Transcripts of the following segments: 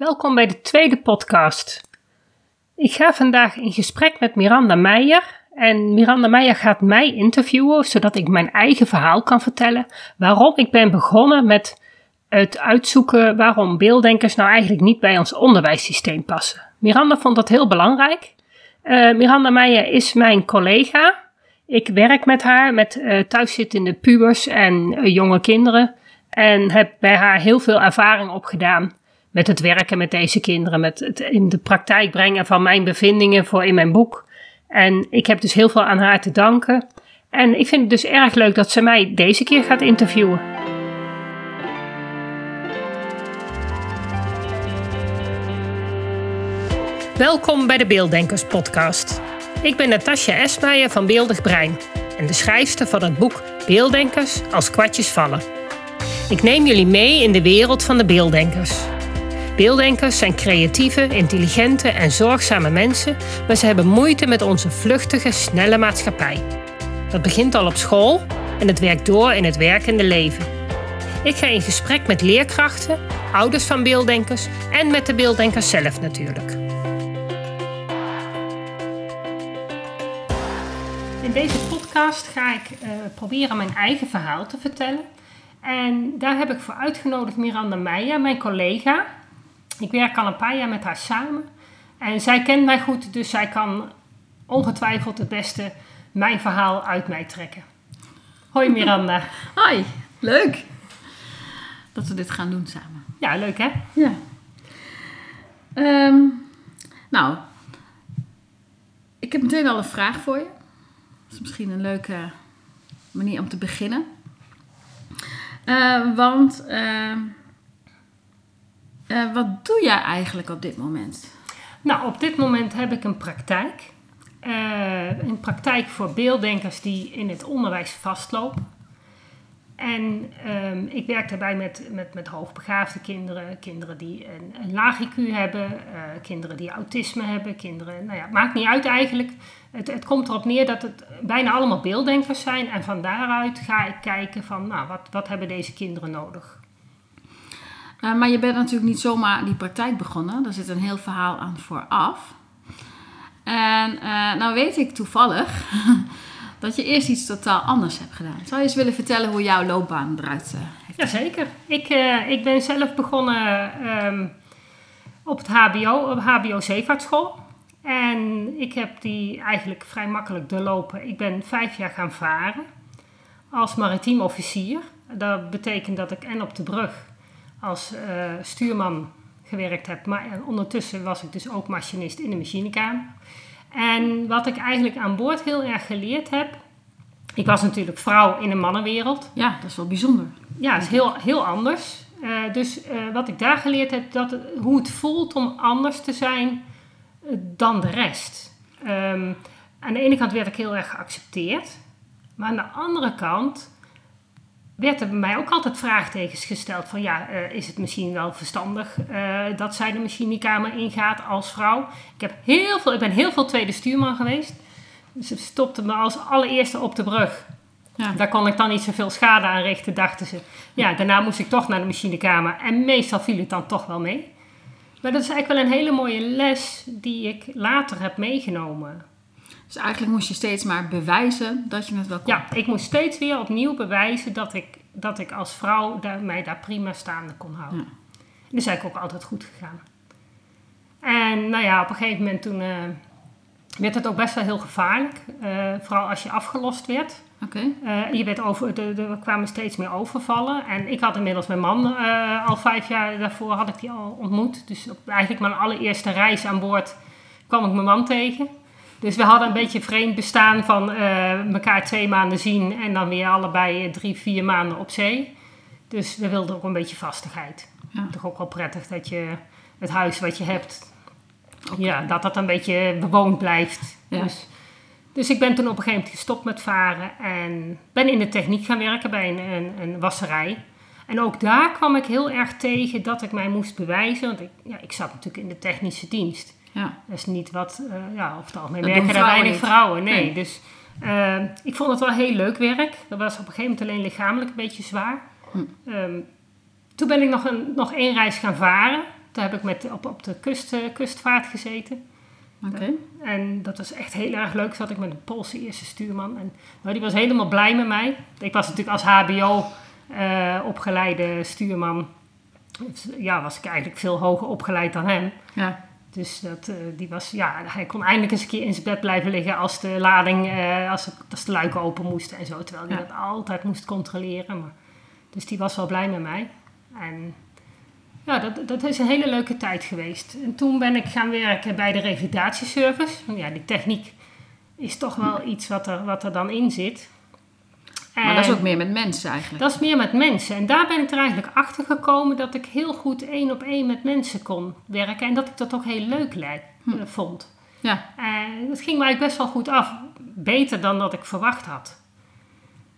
Welkom bij de tweede podcast. Ik ga vandaag in gesprek met Miranda Meijer. En Miranda Meijer gaat mij interviewen, zodat ik mijn eigen verhaal kan vertellen. Waarom ik ben begonnen met het uitzoeken waarom beelddenkers nou eigenlijk niet bij ons onderwijssysteem passen. Miranda vond dat heel belangrijk. Uh, Miranda Meijer is mijn collega. Ik werk met haar, met uh, thuiszittende pubers en uh, jonge kinderen. En heb bij haar heel veel ervaring opgedaan met het werken met deze kinderen, met het in de praktijk brengen van mijn bevindingen voor in mijn boek. En ik heb dus heel veel aan haar te danken. En ik vind het dus erg leuk dat ze mij deze keer gaat interviewen. Welkom bij de Beelddenkers podcast. Ik ben Natasja Esmeijer van Beeldig Brein en de schrijfster van het boek Beelddenkers als kwartjes vallen. Ik neem jullie mee in de wereld van de beelddenkers. Beelddenkers zijn creatieve, intelligente en zorgzame mensen, maar ze hebben moeite met onze vluchtige, snelle maatschappij. Dat begint al op school en het werkt door in het werkende leven. Ik ga in gesprek met leerkrachten, ouders van beelddenkers en met de beelddenkers zelf natuurlijk. In deze podcast ga ik uh, proberen mijn eigen verhaal te vertellen. En daar heb ik voor uitgenodigd Miranda Meijer, mijn collega. Ik werk al een paar jaar met haar samen. En zij kent mij goed, dus zij kan ongetwijfeld het beste mijn verhaal uit mij trekken. Hoi Miranda. Hoi, leuk dat we dit gaan doen samen. Ja, leuk hè? Ja. Um, nou, ik heb meteen al een vraag voor je. Dat is misschien een leuke manier om te beginnen. Uh, want uh, uh, wat doe jij eigenlijk op dit moment? Nou, op dit moment heb ik een praktijk. een praktijk voor beelddenkers die in het onderwijs vastlopen. En um, ik werk daarbij met, met, met hoogbegaafde kinderen, kinderen die een, laag IQ hebben, uh, kinderen die autisme hebben, kinderen, nou ja, maakt niet uit eigenlijk. Het, het komt erop neer dat het bijna allemaal beelddenkers zijn en van daaruit ga ik kijken van, nou, wat, wat hebben deze kinderen nodig? Uh, maar je bent natuurlijk niet zomaar die praktijk begonnen, daar zit een heel verhaal aan vooraf. En uh, nou weet ik toevallig dat je eerst iets totaal anders hebt gedaan. Zou je eens willen vertellen hoe jouw loopbaan eruit uh, heeft Jazeker. Ik, ik ben zelf begonnen um, op het HBO, op HBO Zeevaartschool. En ik heb die eigenlijk vrij makkelijk doorlopen. Ik ben vijf jaar gaan varen als maritiem officier. Dat betekent dat ik en op de brug als uh, stuurman gewerkt heb. Maar ondertussen was ik dus ook machinist in de machinekamer. En wat ik eigenlijk aan boord heel erg geleerd heb. Ik was natuurlijk vrouw in een mannenwereld. Ja, dat is wel bijzonder. Ja, dat is heel, heel anders. Uh, dus uh, wat ik daar geleerd heb, dat hoe het voelt om anders te zijn uh, dan de rest. Um, aan de ene kant werd ik heel erg geaccepteerd. Maar aan de andere kant werd er bij mij ook altijd vraagtekens gesteld van ja, uh, is het misschien wel verstandig uh, dat zij de machinekamer ingaat als vrouw? Ik, heb heel veel, ik ben heel veel tweede stuurman geweest. Dus ze stopte me als allereerste op de brug. Ja. Daar kon ik dan niet zoveel schade aan richten, dachten ze. Ja, daarna moest ik toch naar de machinekamer. En meestal viel het dan toch wel mee. Maar dat is eigenlijk wel een hele mooie les die ik later heb meegenomen. Dus eigenlijk moest je steeds maar bewijzen dat je het wel kon. Ja, ik moest steeds weer opnieuw bewijzen dat ik, dat ik als vrouw daar, mij daar prima staande kon houden. Ja. En is eigenlijk ook altijd goed gegaan. En nou ja, op een gegeven moment toen uh, werd het ook best wel heel gevaarlijk. Uh, vooral als je afgelost werd. Okay. Uh, je werd over, er kwamen steeds meer overvallen. En ik had inmiddels mijn man al vijf jaar daarvoor had ik die al ontmoet. Dus op eigenlijk mijn allereerste reis aan boord kwam ik mijn man tegen. Dus we hadden een beetje vreemd bestaan van uh, elkaar twee maanden zien en dan weer allebei drie, vier maanden op zee. Dus we wilden ook een beetje vastigheid. Ja. Toch ook wel prettig dat je het huis wat je hebt, okay. ja, dat dat een beetje bewoond blijft. Ja. Dus, dus ik ben toen op een gegeven moment gestopt met varen en ben in de techniek gaan werken bij een, een, een wasserij. En ook daar kwam ik heel erg tegen dat ik mij moest bewijzen, want ik, ja, ik zat natuurlijk in de technische dienst. Ja. Dat is niet wat, uh, ja, over het algemeen dat werken er weinig niet. vrouwen. Nee, nee. dus uh, ik vond het wel heel leuk werk. Dat was op een gegeven moment alleen lichamelijk een beetje zwaar. Hm. Um, toen ben ik nog, een, nog één reis gaan varen. Toen heb ik met, op, op de kust, eh, kustvaart gezeten. Oké. En dat was echt heel erg leuk. Zat ik met een Poolse eerste stuurman. En nou, die was helemaal blij met mij. Ik was natuurlijk als HBO eh, opgeleide stuurman. Ja, was ik eigenlijk veel hoger opgeleid dan hem. Ja. Dus dat, eh, die was, ja, hij kon eindelijk eens een keer in zijn bed blijven liggen als de lading, eh, als, de, als de luiken open moesten en zo. Terwijl hij Ja. dat altijd moest controleren. Maar, dus die was wel blij met mij. En ja, dat, dat is een hele leuke tijd geweest. En toen ben ik gaan werken bij de revalidatieservice. Ja, die techniek is toch wel iets wat er, wat er dan in zit. Maar dat is ook meer met mensen eigenlijk. dat is meer met mensen. En daar ben ik er eigenlijk achter gekomen dat ik heel goed één op één met mensen kon werken. En dat ik dat ook heel leuk lijkt, Hm. eh, vond. Ja. En dat ging me eigenlijk best wel goed af. Beter dan dat ik verwacht had.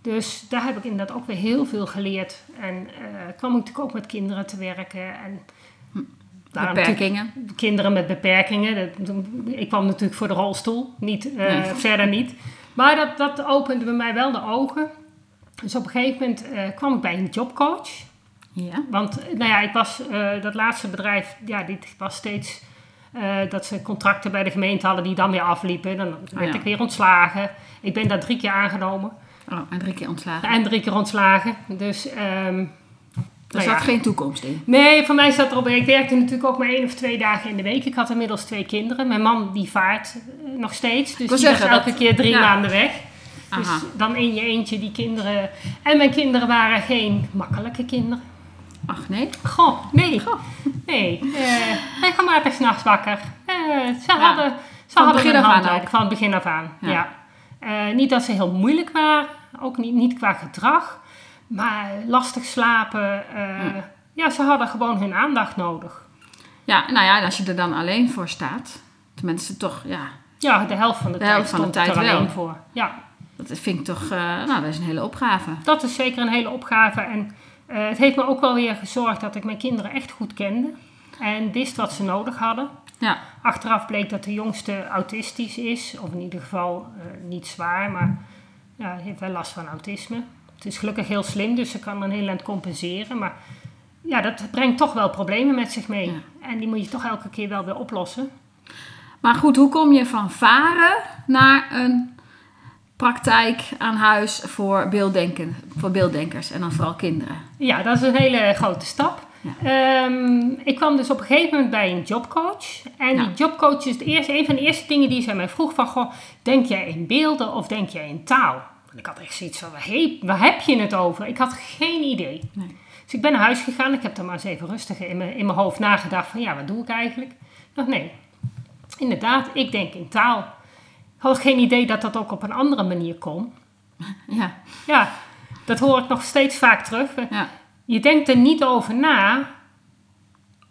Dus daar heb ik inderdaad ook weer heel veel geleerd. En eh, kwam ik natuurlijk ook met kinderen te werken. En natuurlijk Beperkingen. kinderen met beperkingen. Ik kwam natuurlijk voor de rolstoel, niet, eh, Nee. verder niet. Maar dat, dat opende bij mij wel de ogen. Dus op een gegeven moment eh, kwam ik bij een jobcoach. Ja. Want eh, nou ja, ik was eh, dat laatste bedrijf, ja, dit was steeds dat ze contracten bij de gemeente hadden die dan weer afliepen. Dan werd ja. ik weer ontslagen. Ik ben daar drie keer aangenomen Oh, en drie keer ontslagen. en drie keer ontslagen. Dus ehm, Er nou zat ja. geen toekomst in. Nee, voor mij zat erop. Ik werkte natuurlijk ook maar één of twee dagen in de week. Ik had inmiddels twee kinderen. Mijn man die vaart nog steeds. Dus die was zeggen, elke dat- keer drie ja. maanden weg. Dus Aha. dan in je eentje die kinderen. En mijn kinderen waren geen makkelijke kinderen. Ach nee. Goh, nee. Nee. eh regelmatig s'nachts wakker. Eh, ze hadden, ze Van hadden begin af aan. Van het begin af aan, Ja. ja. Eh, niet dat ze heel moeilijk waren. Ook niet, niet qua gedrag. Maar lastig slapen. eh, Ja, ze hadden gewoon hun aandacht nodig. Ja, nou ja, als je er dan alleen voor staat. Tenminste toch, ja. Ja, de helft van de, De tijd helft van de tijd er alleen wel. voor. Ja, Dat vind ik toch, eh, nou dat is een hele opgave. dat is zeker een hele opgave. En eh, het heeft me ook wel weer gezorgd dat ik mijn kinderen echt goed kende. En wist wat ze nodig hadden. Ja. Achteraf bleek dat de jongste autistisch is. Of in ieder geval eh, niet zwaar, maar ja, heeft wel last van autisme. Het is gelukkig heel slim, dus ze kan een heel eind compenseren. Maar ja, dat brengt toch wel problemen met zich mee. Ja. En die moet je toch elke keer wel weer oplossen. Maar goed, hoe kom je van varen naar een praktijk aan huis voor, beelddenken, voor beelddenkers en dan vooral kinderen? Ja, dat is een hele grote stap. Ja. Ehm, ik kwam dus op een gegeven moment bij een jobcoach. En Ja. die jobcoach is het eerste, een van de eerste dingen die zij mij vroeg van... Goh, denk jij in beelden of denk jij in taal? En ik had echt zoiets van, waar heb, waar heb je het over? Ik had geen idee. Nee. Dus ik ben naar huis gegaan. Ik heb er maar eens even rustig in mijn, in mijn hoofd nagedacht van... Ja, wat doe ik eigenlijk? Ik dacht, nee, inderdaad, ik denk in taal. Had geen idee dat dat ook op een andere manier kon. Ja, Ja, dat hoor ik nog steeds vaak terug. ja. Je denkt er niet over na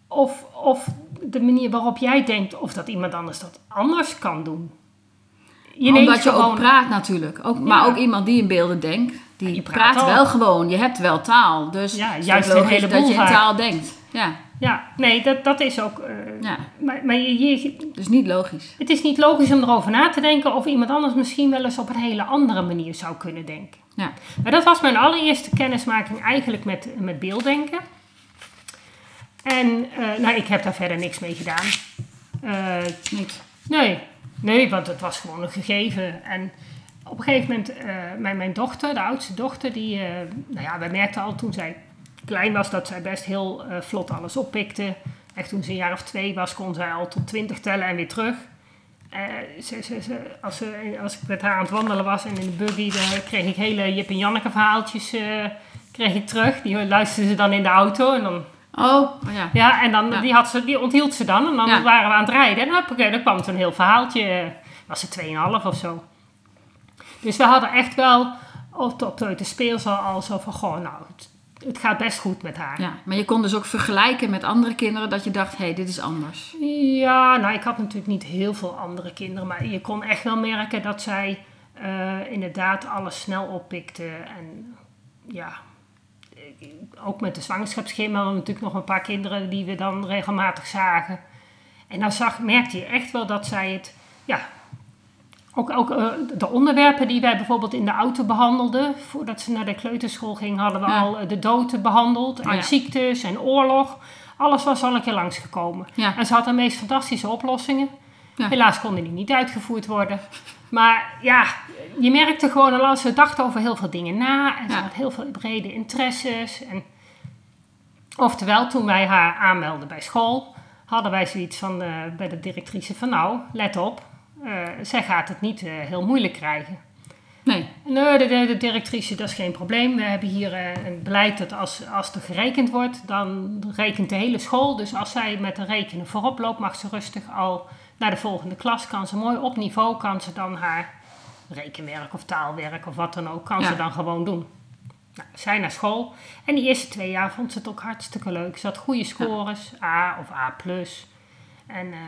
of, of de manier waarop jij denkt of dat iemand anders dat anders kan doen. Je Omdat je gewoon, ook praat natuurlijk. Ook, maar ook iemand die in beelden denkt, die praat wel gewoon. Je hebt wel taal. Dus Ja, het is juist ook een logisch heleboel dat je in taal denkt. Ja, Ja, nee, dat, dat is ook. eh, ja. Maar, maar je, je- dus niet logisch. het is niet logisch om erover na te denken of iemand anders misschien wel eens op een hele andere manier zou kunnen denken. Ja. Maar dat was mijn allereerste kennismaking eigenlijk met, met beelddenken. En eh, nou, ik heb daar verder niks mee gedaan. Niet. Nee, nee, want het was gewoon een gegeven. En op een gegeven moment, mijn, mijn dochter, de oudste dochter, die, nou ja, wij merkten al toen zij klein was dat zij best heel eh, vlot alles oppikte. Echt toen ze een jaar of twee was, kon zij al tot twintig tellen en weer terug. Eh, ze, ze, ze, als, ze, als ik met haar aan het wandelen was en in de buggy, dan kreeg ik hele Jip en Janneke verhaaltjes eh, kreeg ik terug. Die luisterde ze dan in de auto en dan Oh, ja. ja, en dan, Ja. Die, had ze, die onthield ze dan. En dan Ja. waren we aan het rijden. En hoppakee, dan kwam zo'n heel verhaaltje. Was ze 2,5 of zo. Dus we hadden echt wel op, op de speelzaal al zo van... Goh, nou, het, het gaat best goed met haar. ja. Maar je kon dus ook vergelijken met andere kinderen dat je dacht, hé, hey, dit is anders. Ja, nou, ik had natuurlijk niet heel veel andere kinderen. Maar je kon echt wel merken dat zij eh, inderdaad alles snel oppikte. En ja, ook met de zwangerschapsschema hadden we natuurlijk nog een paar kinderen die we dan regelmatig zagen. En dan zag, merkte je echt wel dat zij het, ja, ook, ook eh, de onderwerpen die wij bijvoorbeeld in de auto behandelden, voordat ze naar de kleuterschool ging, hadden we Ja. al eh, de dood behandeld. En Oh ja. ziektes en oorlog. Alles was al een keer langsgekomen. Ja. En ze had de meest fantastische oplossingen. Helaas konden die niet uitgevoerd worden. Maar ja, je merkte gewoon al, ze dacht over heel veel dingen na. En ze had heel veel brede interesses. En oftewel, toen wij haar aanmelden bij school, hadden wij zoiets van eh, bij de directrice van nou, let op. eh, zij gaat het niet eh, heel moeilijk krijgen. Nee. Nee, de, de, de directrice, dat is geen probleem. We hebben hier eh, een beleid dat als, als er gerekend wordt, dan rekent de hele school. Dus als zij met de rekenen voorop loopt, mag ze rustig al naar de volgende klas. Kan ze mooi op niveau, kan ze dan haar rekenwerk of taalwerk of wat dan ook, kan Ja. ze dan gewoon doen. Nou, zij naar school. En die eerste twee jaar vond ze het ook hartstikke leuk. Ze had goede scores, A of A+. En eh,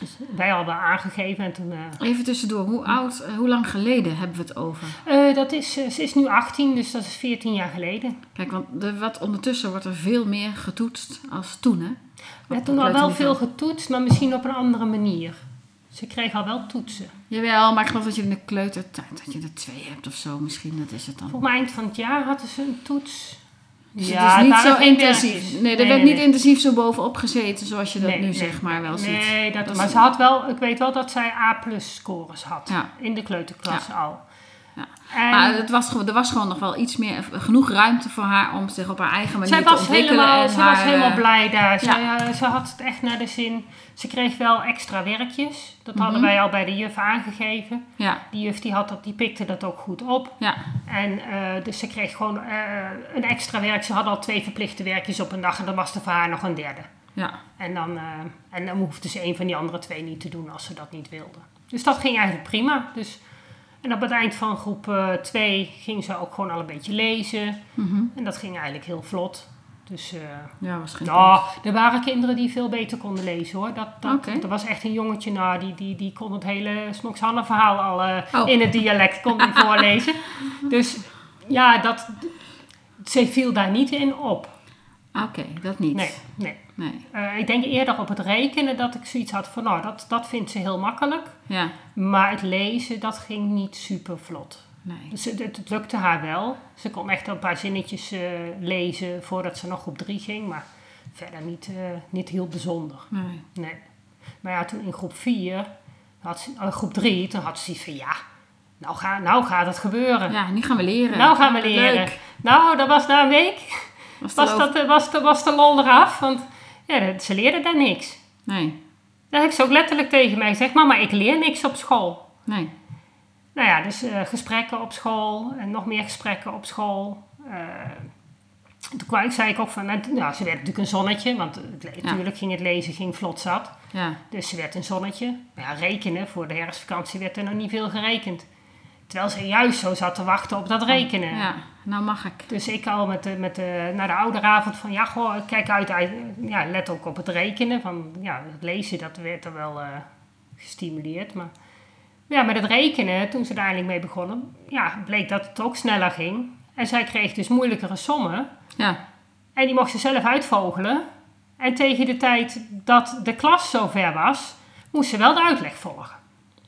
dus wij hadden aangegeven en toen... eh, Even tussendoor, hoe oud, eh, hoe lang geleden hebben we het over? Eh, dat is, ze is nu 18, dus dat is 14 jaar geleden. Kijk, want de, wat ondertussen wordt er veel meer getoetst als toen, hè? Op toen al wel veel getoetst, maar misschien op een andere manier. Ze kreeg al wel toetsen. Jawel, maar ik geloof dat je in de kleutertijd, dat je er twee hebt of zo, misschien, dat is het dan. Volgens mij eind van het jaar hadden ze een toets. Dus Ja, het is niet zo intensief. Nee, er Nee, werd nee, niet intensief zo bovenop gezeten zoals je dat nu zeg maar wel ziet. Nee, dat, Dat maar ze had wel, ik weet wel dat zij A-plus scores had. Ja. In de kleuterklas al. Ja. En Maar het was, er was gewoon nog wel iets meer, genoeg ruimte voor haar om zich op haar eigen manier zij te ontwikkelen. helemaal, en ze haar, was helemaal eh, blij daar. ja. Eh, ze had het echt naar de zin. Ze kreeg wel extra werkjes. Dat hadden Mhm. wij al bij de juf aangegeven. Ja, Die juf die had dat, die pikte dat ook goed op. ja, En eh, dus ze kreeg gewoon een extra werk. Ze hadden al twee verplichte werkjes op een dag en dan was er voor haar nog een derde. ja. En dan, eh, en dan hoefde ze een van die andere twee niet te doen als ze dat niet wilde. Dus dat ging eigenlijk prima. Dus, en op het eind van groep 2 ging ze ook gewoon al een beetje lezen. Mhm. En dat ging eigenlijk heel vlot. Dus eh, Ja, waarschijnlijk. nou, er waren kinderen die veel beter konden lezen hoor. Dat, dat. Er was echt een jongetje, nou, die, die, die kon het hele Smokshanne verhaal al eh, Oh. in het dialect kon die voorlezen. Dus ja, dat, ze viel daar niet in op. Oké, dat niet. Nee, nee. Nee. Eh, ik denk eerder op het rekenen dat ik zoiets had van, nou, dat, dat vindt ze heel makkelijk. Ja, Maar het lezen, dat ging niet super vlot. nee. Dus het, het, het lukte haar wel. Ze kon echt een paar zinnetjes eh, lezen voordat ze nog op drie ging. Maar verder niet, eh, niet heel bijzonder. nee. Nee. Maar ja, toen in groep 4, had ze, oh, groep 3, toen had ze zoiets van ja, nou, ga, nou gaat het gebeuren. Ja, nu gaan we leren. nou gaan we leren. Leuk. Nou, dat was na een week, Was was, dat was, de, was de lol eraf. Want ja, ze leerde daar niks. Nee, Dat heeft ze ook letterlijk tegen mij gezegd, mama, ik leer niks op school. nee. Nou ja, dus eh, gesprekken op school en nog meer gesprekken op school. Eh, toen kwam, zei ik ook van, nou, nou, ze werd natuurlijk een zonnetje, want het le- Ja. natuurlijk ging het lezen ging vlot zat. Ja, Dus ze werd een zonnetje. Maar ja, rekenen, voor de herfstvakantie werd er nog niet veel gerekend. Terwijl ze juist zo zat te wachten op dat rekenen. ja. Nou mag ik. Dus ik al met de, met de, naar de ouderavond van, ja, goh, kijk uit, ja, let ook op het rekenen. Van, ja, het lezen, dat werd er wel eh, gestimuleerd. Maar ja, met het rekenen, toen ze daar eindelijk mee begonnen, ja, bleek dat het ook sneller ging. En zij kreeg dus moeilijkere sommen. Ja, En die mocht ze zelf uitvogelen. En tegen de tijd dat de klas zover was, moest ze wel de uitleg volgen.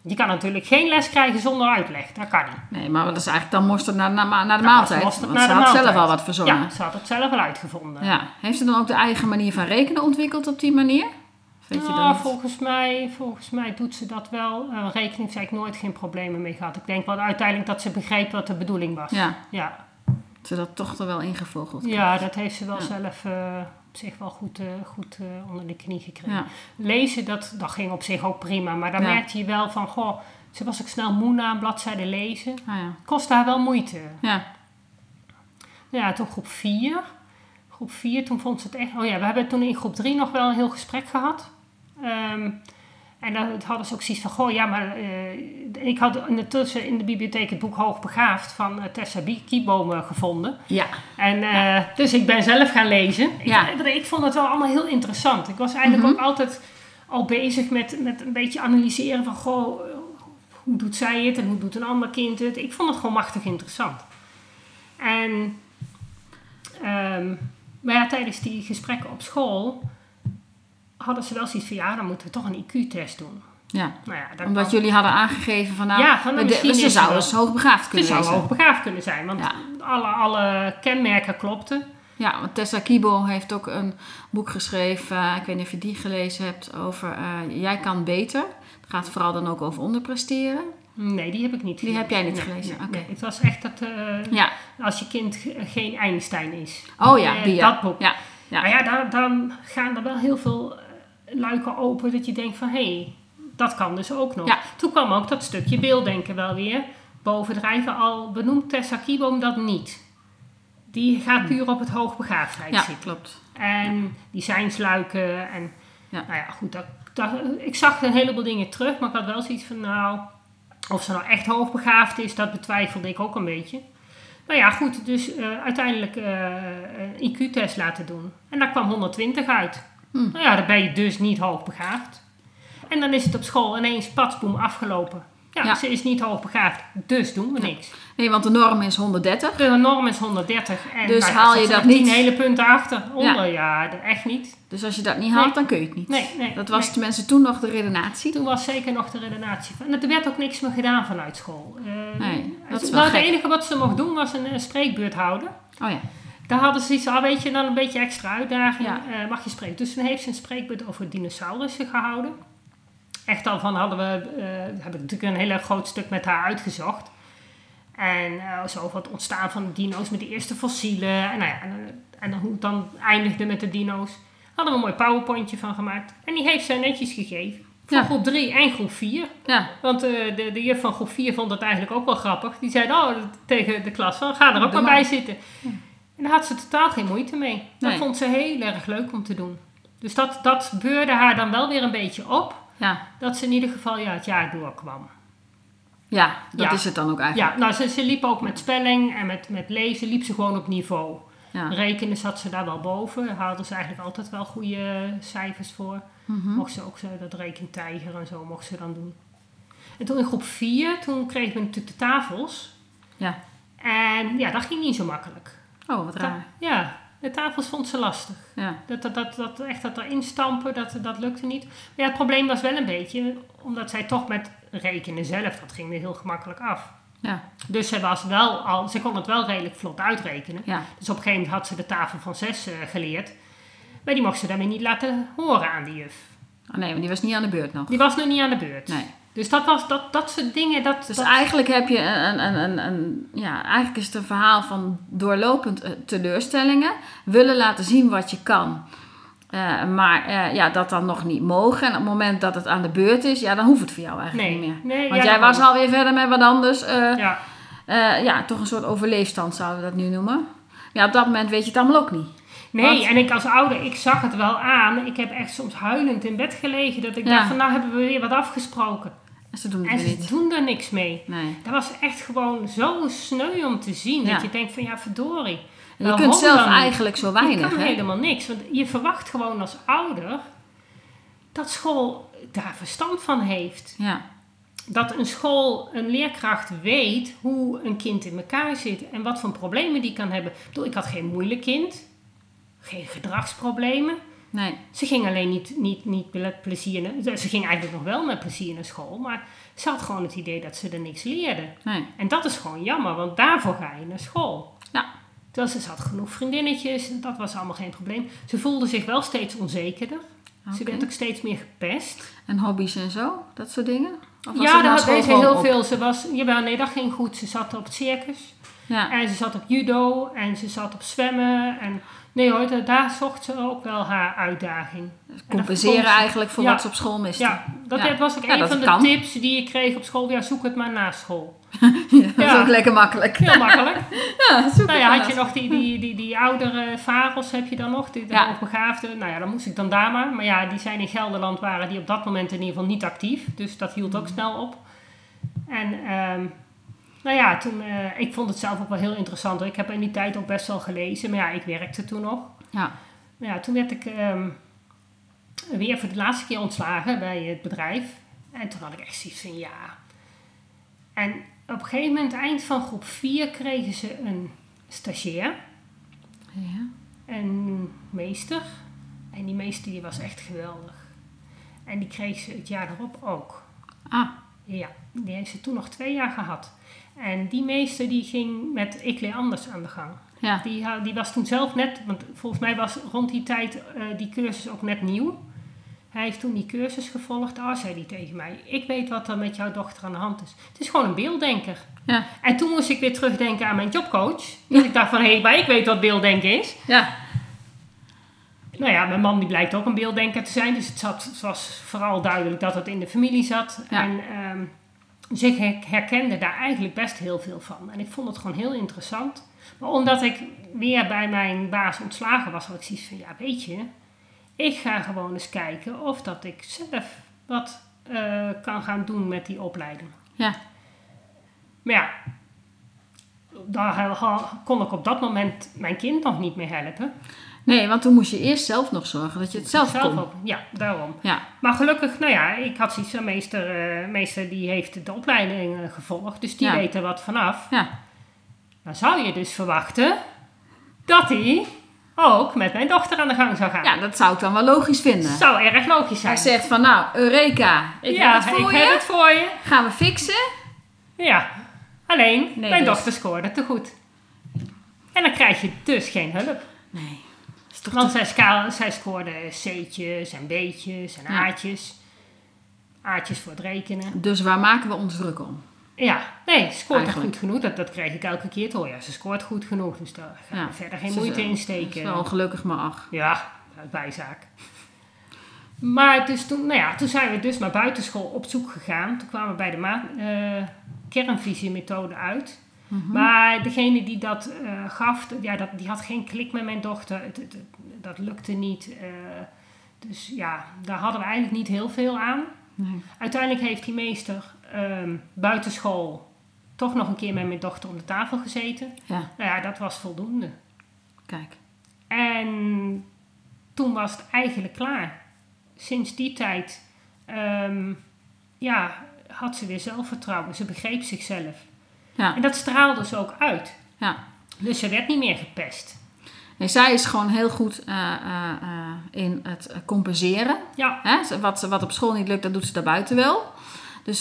Je kan natuurlijk geen les krijgen zonder uitleg. Dat kan niet. nee, maar dat is eigenlijk dan mosterd naar, naar, naar de Dat maaltijd. Want ze had zelf al wat verzonnen. Ja, ze had het zelf al uitgevonden. Ja. Heeft ze dan ook de eigen manier van rekenen ontwikkeld op die manier? Weet je Nou, dat niet? volgens, mij, volgens mij doet ze dat wel. Uh, rekening heb ik nooit geen problemen mee gehad. Ik denk wel uiteindelijk dat ze begreep wat de bedoeling was. Ja, ja. ze dat toch er wel ingevogeld. Ja, dat heeft ze wel Ja. zelf eh, op zich wel goed, eh, goed eh, onder de knie gekregen. Ja, Lezen, dat, dat ging op zich ook prima. Maar dan Ja. merkte je wel van, goh, ze was ook snel moe na een bladzijde lezen. ah, ja. Kostte haar wel moeite. Ja, Ja, toen groep 4. Groep 4, toen vond ze het echt... Oh ja, we hebben toen in groep 3 nog wel een heel gesprek gehad. Ehm, en dan hadden ze ook zoiets van... Goh, ja, maar... eh, ik had ondertussen in de bibliotheek het boek Hoogbegaafd van eh, Tessa Kieboom eh, gevonden. ja. En, Dus ik ben zelf gaan lezen. Ja. Ik, ik vond het wel allemaal heel interessant. Ik was eigenlijk Mhm. ook altijd al bezig met, met een beetje analyseren van... Goh, hoe doet zij het en hoe doet een ander kind het? Ik vond het gewoon machtig interessant. En... ehm, maar ja, tijdens die gesprekken op school... hadden ze wel zoiets van... Ja, dan moeten we toch een IQ-test doen. ja. Nou ja, dat Omdat jullie hadden aangegeven van nou, Ja, van, nou, ze zou ze eens hoogbegaafd Ze kunnen zou wezen. hoogbegaafd kunnen zijn. Want Ja. alle, alle kenmerken klopten. Ja, want Tessa Kibo heeft ook een boek geschreven. eh, ik weet niet of je die gelezen hebt. Over eh, Jij kan beter. Het gaat vooral dan ook over onderpresteren. Nee, die heb ik niet Die heb jij niet gelezen, nee, oké. nee. Het was echt dat eh, Ja. als je kind ge- geen Einstein is. Oh ja, die ja. Dat boek. Ja. Ja. Maar ja, dan, dan gaan er wel heel veel luiken open dat je denkt van... hé, hey, dat kan dus ook nog. Ja. Toen kwam ook dat stukje beelddenken wel weer bovendrijven. Al benoemt Tessa Kieboom dat niet. Die gaat puur op het hoogbegaafdheid. Ja, zitten. klopt. En die zijnsluiken en... Ja. Nou ja, goed, dat, dat, ik zag een heleboel dingen terug, maar ik had wel zoiets van... nou, of ze nou echt hoogbegaafd is, dat betwijfelde ik ook een beetje. Nou ja, goed, dus eh, uiteindelijk eh, een IQ-test laten doen. En daar kwam 120 uit. Hm. Nou ja, dan ben je dus niet hoogbegaafd. En dan is het op school ineens patsboom afgelopen. Ja, Ja. ze is niet hoogbegaafd, dus doen we niks. Nee, want de norm is 130. De norm is 130 en Dus ja, haal je dat nog 10 niet? hele punten achter. Onder, ja, de- echt niet. Dus als je dat niet haalt, Nee. dan kun je het niet. Nee, nee. Dat was nee. tenminste toen nog de redenatie. Toen was zeker nog de redenatie. En er werd ook niks meer gedaan vanuit school. Eh, Nee, dat is wel het enige wat ze mocht doen was een, eh, spreekbeurt houden. Oh ja. Daar hadden ze iets, ah, weet je, dan een beetje extra uitdaging. Ja. eh, mag je spreken. Dus toen heeft ze een spreekbeurt over dinosaurussen gehouden. Echt al van hadden we, eh heb ik natuurlijk een heel groot stuk met haar uitgezocht. En eh, zo over het ontstaan van de dino's met de eerste fossielen. En, nou ja, en, hoe het dan eindigde met de dino's. Hadden we een mooi powerpointje van gemaakt. En die heeft ze netjes gegeven. Voor Ja. groep 3 en groep 4. Ja, Want de, de juf van groep 4 vond het eigenlijk ook wel grappig. Die zei oh, tegen de klas van, ga er ook maar maar. bij zitten. En daar had ze totaal geen moeite mee. Dat Nee. vond ze heel erg leuk om te doen. Dus dat, dat beurde haar dan wel weer een beetje op. ja. Dat ze in ieder geval ja, het jaar doorkwam. ja dat Ja. is het dan ook eigenlijk. Ja, nou, ze, ze liep ook met spelling en met, met lezen liep ze gewoon op niveau. Ja. Rekenen zat ze daar wel boven. Haalde ze eigenlijk altijd wel goede cijfers voor. Mhm. Mocht ze ook zo dat rekentijger en zo mocht ze dan doen. En toen in groep 4, toen kregen we natuurlijk de tafels. Ja. En ja, dat ging niet zo makkelijk. Oh, wat Ta- raar. ja, de tafels vond ze lastig. Ja. Dat, dat, dat, dat, echt dat erin stampen, dat, dat lukte niet. Maar ja, het probleem was wel een beetje, omdat zij toch met rekenen zelf, dat ging er heel gemakkelijk af. Ja. Dus ze, was wel al, ze kon het wel redelijk vlot uitrekenen. Ja. Dus op een gegeven moment had ze de tafel van zes eh, geleerd. Maar die mocht ze daarmee niet laten horen aan die juf. Oh, nee, maar die was niet aan de beurt nog. Die was nog niet aan de beurt. Nee. Dus dat, was, dat, dat soort dingen, dat... Dus dat- eigenlijk heb je een, een, een, een, ja, eigenlijk is het een verhaal van doorlopend eh, teleurstellingen. Willen laten zien wat je kan. Eh, maar eh, ja, dat dan nog niet mogen. En op het moment dat het aan de beurt is, ja, dan hoeft het voor jou eigenlijk nee, niet meer. nee, Want ja, jij was kan. alweer verder met wat anders. Ja, ja, toch een soort overleefstand zouden we dat nu noemen. Ja, op dat moment weet je het allemaal ook niet. nee, Want- en ik als ouder, ik zag het wel aan. Ik heb echt soms huilend in bed gelegen. Dat ik Ja. dacht van, nou hebben we weer wat afgesproken. En ze doen En ze niet. doen er niks mee. Nee. Dat was echt gewoon zo sneu om te zien. Ja. Dat je denkt van, ja verdorie. En je kunt zelf eigenlijk zo Je weinig. kan hè? helemaal niks. Want je verwacht gewoon als ouder dat school daar verstand van heeft. Ja. Dat een school, een leerkracht weet hoe een kind in elkaar zit en wat voor problemen die kan hebben. Ik bedoel, ik had geen moeilijk kind, geen gedragsproblemen. Nee. Ze ging alleen niet, niet, niet met plezier, naar- ze ging eigenlijk nog wel met plezier naar school, maar ze had gewoon het idee dat ze er niks leerde. Nee. En dat is gewoon jammer, want daarvoor ga je naar school. Ja. Terwijl ze had genoeg vriendinnetjes, dat was allemaal geen probleem. Ze voelde zich wel steeds onzekerder. Ze werd ook steeds meer gepest. En hobby's en zo? Dat soort dingen? Of was ja, daar deed ze heel op? veel. Ze was, jawel, nee, dat ging goed. Ze zat op het circus. Ja. En ze zat op judo. En ze zat op zwemmen. En nee hoor, da- daar zocht ze ook wel haar uitdaging. Compenseren eigenlijk voor Ja. wat ze op school miste. Ja, dat Ja. was ook Ja, een van de kan. tips die ik kreeg op school. Ja, zoek het maar na school. Ja, dat is ook lekker makkelijk. Heel makkelijk. Ja, zoek Nou ja, had je nog die, die, die, die oudere varels, heb je dan nog, die hoogbegaafden. Nou ja, dan moest ik dan daar maar. Maar ja, die zijn in Gelderland, waren die op dat moment in ieder geval niet actief. Dus dat hield Mm. ook snel op. En ehm, nou ja, toen, eh, ik vond het zelf ook wel heel interessant. hoor. Ik heb in die tijd ook best wel gelezen, maar ja, ik werkte toen nog. Ja. Maar ja, toen werd ik ehm, weer voor de laatste keer ontslagen bij het bedrijf. En toen had ik echt zoiets van ja. En op een gegeven moment, eind van groep 4, kregen ze een stagiair, ja. een meester. En die meester die was echt geweldig. En die kreeg ze het jaar erop ook. Ah, Ja, die heeft ze toen nog twee jaar gehad. En die meester die ging met Ik leer anders aan de gang. Ja. Die, die was toen zelf net, want volgens mij was rond die tijd eh, die cursus ook net nieuw. Hij heeft toen die cursus gevolgd. Ah, zei hij tegen mij, ik weet wat er met jouw dochter aan de hand is. Het is gewoon een beelddenker. Ja. En toen moest ik weer terugdenken aan mijn jobcoach. Dat ik dacht van, hé, maar ik weet wat beelddenken is. Ja. Nou ja, mijn man die blijkt ook een beelddenker te zijn. Dus het, zat, het was vooral duidelijk dat het in de familie zat. Ja. En ehm, dus ik her- herkende daar eigenlijk best heel veel van. En ik vond het gewoon heel interessant. Maar omdat ik weer bij mijn baas ontslagen was, had ik zoiets van, ja weet je, ik ga gewoon eens kijken of dat ik zelf wat eh, kan gaan doen met die opleiding. Ja. Maar ja, daar kon ik op dat moment mijn kind nog niet meer helpen. Nee, want toen moest je eerst zelf nog zorgen dat je het zelf kon. ook. Ja, daarom. Ja. Maar gelukkig, nou ja, ik had zoiets van meester, eh, meester die heeft de opleiding eh, gevolgd, dus die Ja. weet er wat vanaf. Ja. Dan zou je dus verwachten dat hij ook met mijn dochter aan de gang zou gaan. ja, dat zou ik dan wel logisch vinden. Zou erg logisch zijn. Hij zegt van, nou, Eureka, ik ja, heb het voor ik je. heb het voor je. Gaan we fixen? Ja, alleen Nee, mijn dus- dochter scoorde te goed. En dan krijg je dus geen hulp. Nee. Is toch Want zij, zij scoorde C'tjes en B'tjes en. A'tjes. A'tjes voor het rekenen. Dus waar maken we ons druk om? Ja, nee, ze scoort er goed genoeg. Dat, dat kreeg ik elke keer horen. Ja, ze scoort goed genoeg, dus daar gaan Ja. we verder geen Ze- moeite in Dat steken. is wel gelukkig maar ach. Ja, bijzaak. Maar dus toen, nou ja, toen zijn we dus naar buitenschool op zoek gegaan. Toen kwamen we bij de ma- eh, kernvisiemethode uit. Mhm. Maar degene die dat eh, gaf, ja, dat, die had geen klik met mijn dochter. Het, het- het- dat lukte niet. eh, dus ja, daar hadden we eigenlijk niet heel veel aan. Nee. Uiteindelijk heeft die meester ehm, buitenschool toch nog een keer met mijn dochter om de tafel gezeten. Ja, Nou ja, dat was voldoende. kijk. En toen was het eigenlijk klaar. Sinds die tijd ehm, ja, had ze weer zelfvertrouwen. Ze begreep zichzelf. Ja, En dat straalde ze ook uit. ja. Dus ze werd niet meer gepest. Nee, zij is gewoon heel goed eh, eh, eh, in het compenseren. Ja, Hè? Wat, wat op school niet lukt, dat doet ze daarbuiten wel. Dus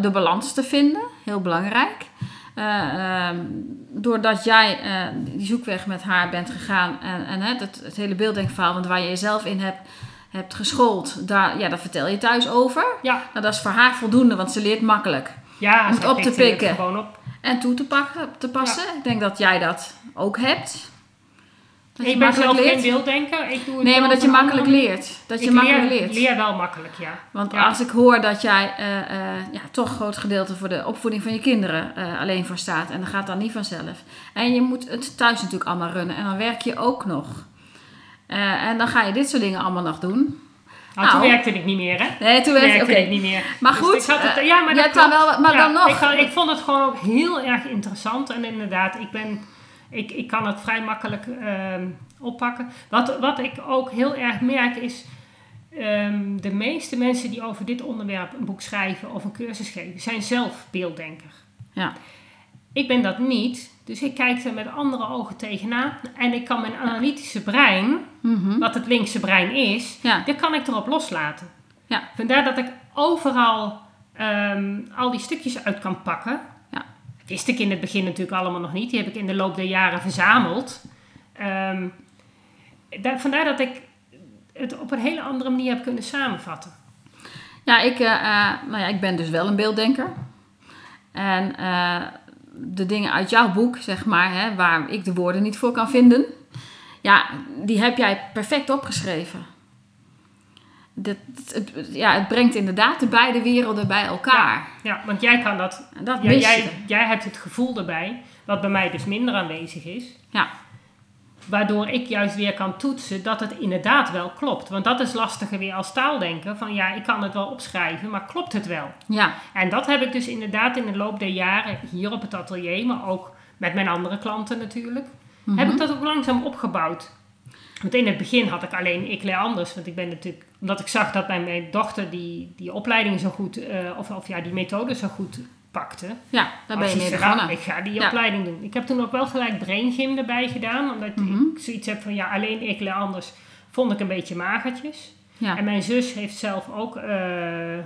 de balans te vinden, heel belangrijk. Eh, ehm, doordat jij die zoekweg met haar bent gegaan en, en het, het hele beelddenkverhaal, want waar je jezelf in hebt, hebt geschoold, daar, ja, daar vertel je thuis over. ja, Nou, dat is voor haar voldoende, want ze leert makkelijk. ja Om het op te pikken. Gewoon op. En toe te, pakken, te passen. Ik denk dat jij dat ook hebt. Dat ik ben zelf geen beelddenker. Ik doe het Nee, maar dat je makkelijk andere leert. Dat je ik makkelijk leer, leert. leer wel makkelijk, ja. Want Ja. als ik hoor dat jij eh, eh, ja, toch een groot gedeelte voor de opvoeding van je kinderen eh, alleen voor staat. En dat gaat dan niet vanzelf. En je moet het thuis natuurlijk allemaal runnen. En dan werk je ook nog. Eh, en dan ga je dit soort dingen allemaal nog doen. Nou, toen Nou. werkte ik niet meer, hè? Nee, toen Toen werkte Oké. ik niet meer. Maar Dus goed, ik had het, eh, ja, maar dat dan wel- maar Ja, dan nog- Ik, had- ik vond het gewoon ook heel erg interessant. En inderdaad, ik, ben, ik, ik kan het vrij makkelijk ehm, oppakken. Wat, wat ik ook heel erg merk is... ehm, de meeste mensen die over dit onderwerp een boek schrijven of een cursus geven... zijn zelf beelddenker. Ja. Ik ben dat niet. Dus ik kijk er met andere ogen tegenaan. En ik kan mijn analytische brein, Mhm. wat het linkse brein is... Ja. dat kan ik erop loslaten. Ja. Vandaar dat ik overal ehm, al die stukjes uit kan pakken. Ja. Wist ik in het begin natuurlijk allemaal nog niet. Die heb ik in de loop der jaren verzameld. Ehm, daar, vandaar dat ik het op een hele andere manier heb kunnen samenvatten. Ja, ik, eh, eh, nou ja, ik ben dus wel een beelddenker. En eh, de dingen uit jouw boek, zeg maar, hè, waar ik de woorden niet voor kan vinden, ja, die heb jij perfect opgeschreven. Dat, het, ja, het brengt inderdaad de beide werelden bij elkaar. Ja, want jij kan dat. Ja, jij, jij hebt het gevoel erbij, wat bij mij dus minder aanwezig is. Ja, Waardoor ik juist weer kan toetsen dat het inderdaad wel klopt. Want dat is lastiger weer als taaldenken. Van ja, ik kan het wel opschrijven, maar klopt het wel? ja, En dat heb ik dus inderdaad in de loop der jaren hier op het atelier, maar ook met mijn andere klanten natuurlijk, Mhm. heb ik dat ook langzaam opgebouwd. Want in het begin had ik alleen ik leer anders, want ik ben natuurlijk, omdat ik zag dat bij mijn dochter die, die opleiding zo goed, eh, of, of ja, die methode zo goed pakte. ja, daar ben je mee zegt, "Ah, begonnen. Ik ga die Ja. opleiding doen. Ik heb toen ook wel gelijk Brain Gym erbij gedaan, omdat Mhm. ik zoiets heb van ja, alleen ik leer anders, vond ik een beetje magertjes. Ja, En mijn zus heeft zelf ook eh,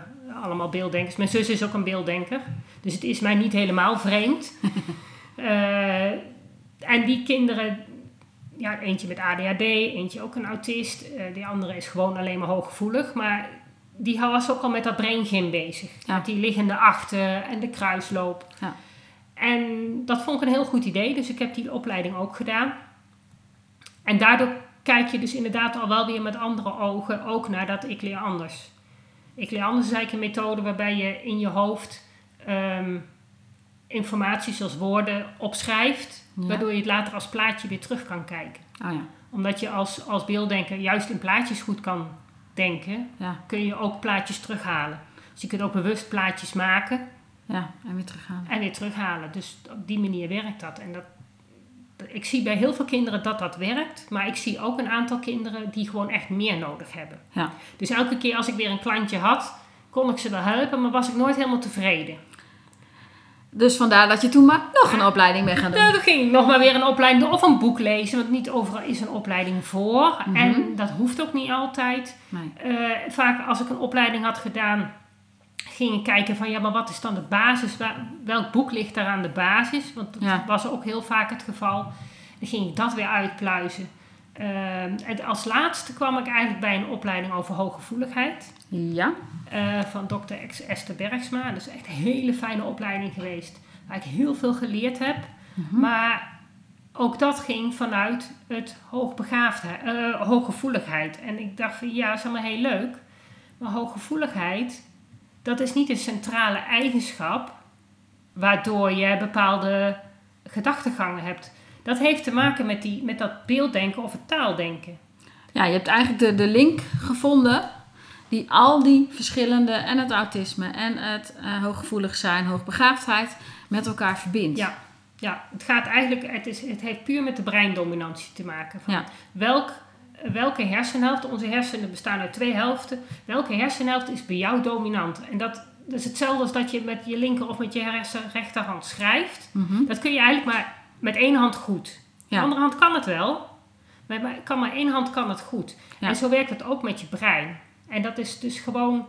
allemaal beelddenkers. Mijn zus is ook een beelddenker. Dus het is mij niet helemaal vreemd. Eh, En die kinderen, ja, eentje met ADHD, eentje ook een autist. eh, die andere is gewoon alleen maar hooggevoelig. Maar die was ook al met dat brain bezig. Ja. Met die liggende achten en de kruisloop. Ja. En dat vond ik een heel goed idee. Dus ik heb die opleiding ook gedaan. En daardoor kijk je dus inderdaad al wel weer met andere ogen ook naar dat ik leer anders. Ik leer anders is eigenlijk een methode waarbij je in je hoofd ehm, informatie zoals woorden opschrijft. Ja. Waardoor je het later als plaatje weer terug kan kijken. Oh ja, Omdat je als, als beelddenker juist in plaatjes goed kan denken, ja, kun je ook plaatjes terughalen. Dus je kunt ook bewust plaatjes maken ja. En weer teruggaan. en weer terughalen. Dus op die manier werkt dat. En dat, ik zie bij heel veel kinderen dat dat werkt, maar ik zie ook een aantal kinderen die gewoon echt meer nodig hebben. Ja. Dus elke keer als ik weer een klantje had, kon ik ze wel helpen, maar was ik nooit helemaal tevreden. Dus vandaar dat je toen maar nog een opleiding bent gaan doen. Nou, dan ging ik nog maar weer een opleiding doen of een boek lezen, want niet overal is een opleiding voor. Mhm. En dat hoeft ook niet altijd. Nee. Eh, vaak als ik een opleiding had gedaan, ging ik kijken van ja, maar wat is dan de basis? Welk boek ligt daar aan de basis? Want dat Ja. was ook heel vaak het geval. Dan ging ik dat weer uitpluizen. Eh, en als laatste kwam ik eigenlijk bij een opleiding over hooggevoeligheid. Ja. eh, van dokter Esther Bergsma. Dat is echt een hele fijne opleiding geweest. Waar ik heel veel geleerd heb. Mhm. Maar ook dat ging vanuit het hoogbegaafdheid, eh, hooggevoeligheid. En ik dacht van ja, dat is allemaal heel leuk. Maar hooggevoeligheid, dat is niet een centrale eigenschap waardoor je bepaalde gedachtegangen hebt. Dat heeft te maken met, die, met dat beelddenken of het taaldenken. Ja, je hebt eigenlijk de, de link gevonden die al die verschillende en het autisme en het eh, hooggevoelig zijn, hoogbegaafdheid met elkaar verbindt. Ja, ja het gaat eigenlijk, het, is, het heeft puur met de breindominantie te maken. Van Ja. welk, welke hersenhelft, onze hersenen bestaan uit twee helften, welke hersenhelft is bij jou dominant? En dat, dat is hetzelfde als dat je met je linker of met je hersen, rechterhand schrijft. Mhm. Dat kun je eigenlijk maar met één hand goed. De Ja. andere hand kan het wel, maar maar kan maar één hand kan het goed. Ja. En zo werkt het ook met je brein. En dat is dus gewoon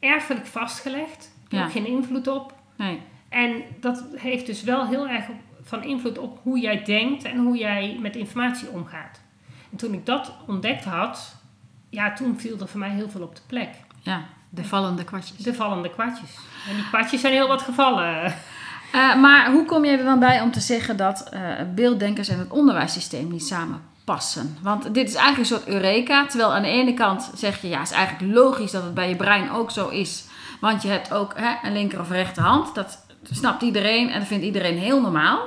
erfelijk vastgelegd. Ja. ook geen invloed op. Nee. En dat heeft dus wel heel erg van invloed op hoe jij denkt en hoe jij met informatie omgaat. En toen ik dat ontdekt had, ja, toen viel er voor mij heel veel op de plek. Ja, de vallende kwartjes. De vallende kwartjes. En die kwartjes zijn heel wat gevallen. Eh, maar hoe kom je er dan bij om te zeggen dat eh, beelddenkers en het onderwijssysteem niet samen passen? Want dit is eigenlijk een soort eureka. Terwijl aan de ene kant zeg je, ja, het is eigenlijk logisch dat het bij je brein ook zo is. Want je hebt ook hè, een linker of rechterhand. Dat snapt iedereen en dat vindt iedereen heel normaal.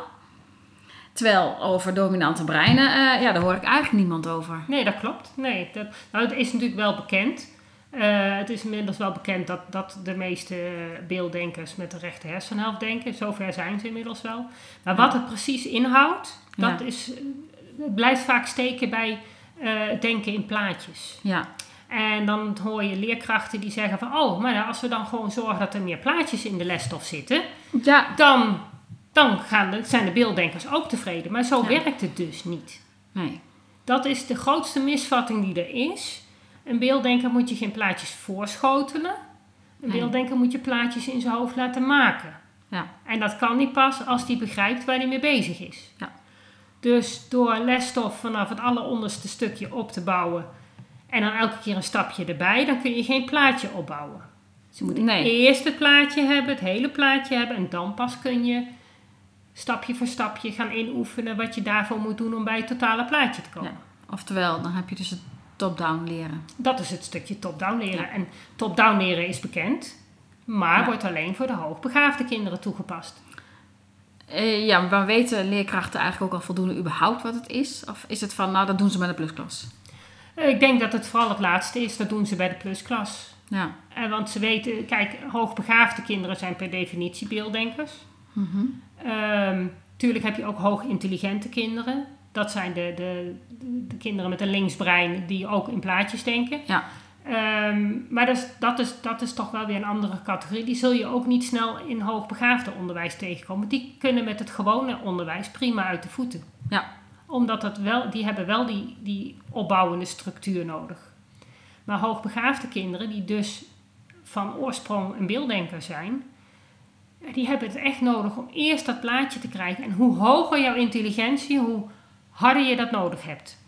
Terwijl over dominante breinen, eh, ja, daar hoor ik eigenlijk niemand over. Nee, dat klopt. Nee, dat, nou, het is natuurlijk wel bekend. Eh, het is inmiddels wel bekend dat, dat de meeste beelddenkers met de rechte hersenhelft denken. Zover zijn ze inmiddels wel. Maar wat het precies inhoudt, dat Ja. is, het blijft vaak steken bij eh, het denken in plaatjes. Ja, En dan hoor je leerkrachten die zeggen van... oh, maar als we dan gewoon zorgen dat er meer plaatjes in de lesstof zitten... ja, dan, dan gaan de, zijn de beelddenkers ook tevreden. Maar zo Ja. werkt het dus niet. nee. Dat is de grootste misvatting die er is. Een beelddenker moet je geen plaatjes voorschotelen. Een Nee. beelddenker moet je plaatjes in zijn hoofd laten maken. Ja. En dat kan niet pas als hij begrijpt waar hij mee bezig is. Ja. Dus door lesstof vanaf het alleronderste stukje op te bouwen... en dan elke keer een stapje erbij... dan kun je geen plaatje opbouwen. Ze moeten Nee. eerst het plaatje hebben, het hele plaatje hebben... en dan pas kun je stapje voor stapje gaan inoefenen... wat je daarvoor moet doen om bij het totale plaatje te komen. Ja. Oftewel, dan heb je dus het top-down leren. Dat is het stukje top-down leren. En top-down leren is bekend, maar Ja. wordt alleen voor de hoogbegaafde kinderen toegepast. Eh, ja, maar weten leerkrachten eigenlijk ook al voldoende überhaupt wat het is? Of is het van, nou, dat doen ze met de plusklas? Eh, Ik denk dat het vooral het laatste is, dat doen ze bij de plusklas. Ja. Eh, want ze weten, kijk, hoogbegaafde kinderen zijn per definitie beelddenkers. Ehm, tuurlijk heb je ook hoog intelligente kinderen. Dat zijn de, de, de kinderen met een linksbrein die ook in plaatjes denken. Ja. Ehm, maar dat is, dat, is, dat is toch wel weer een andere categorie. Die zul je ook niet snel in hoogbegaafde onderwijs tegenkomen. Die kunnen met het gewone onderwijs prima uit de voeten. Ja. Omdat dat wel, die hebben wel die, die opbouwende structuur nodig. Maar hoogbegaafde kinderen die dus van oorsprong een beelddenker zijn... die hebben het echt nodig om eerst dat plaatje te krijgen. En hoe hoger jouw intelligentie, hoe harder je dat nodig hebt.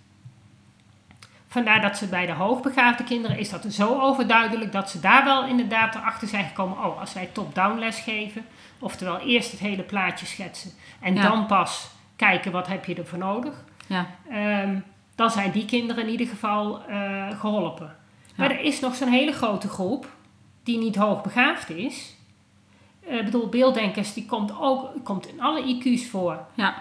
Vandaar dat ze bij de hoogbegaafde kinderen is dat zo overduidelijk dat ze daar wel inderdaad erachter zijn gekomen. Oh, als wij top-down les geven, oftewel eerst het hele plaatje schetsen en Ja. dan pas kijken wat heb je ervoor nodig. Ja, Ehm, dan zijn die kinderen in ieder geval eh, geholpen. Maar er is nog zo'n hele grote groep die niet hoogbegaafd is. Eh, Ik bedoel, beelddenkers die komt ook komt in alle IQ's voor. ja,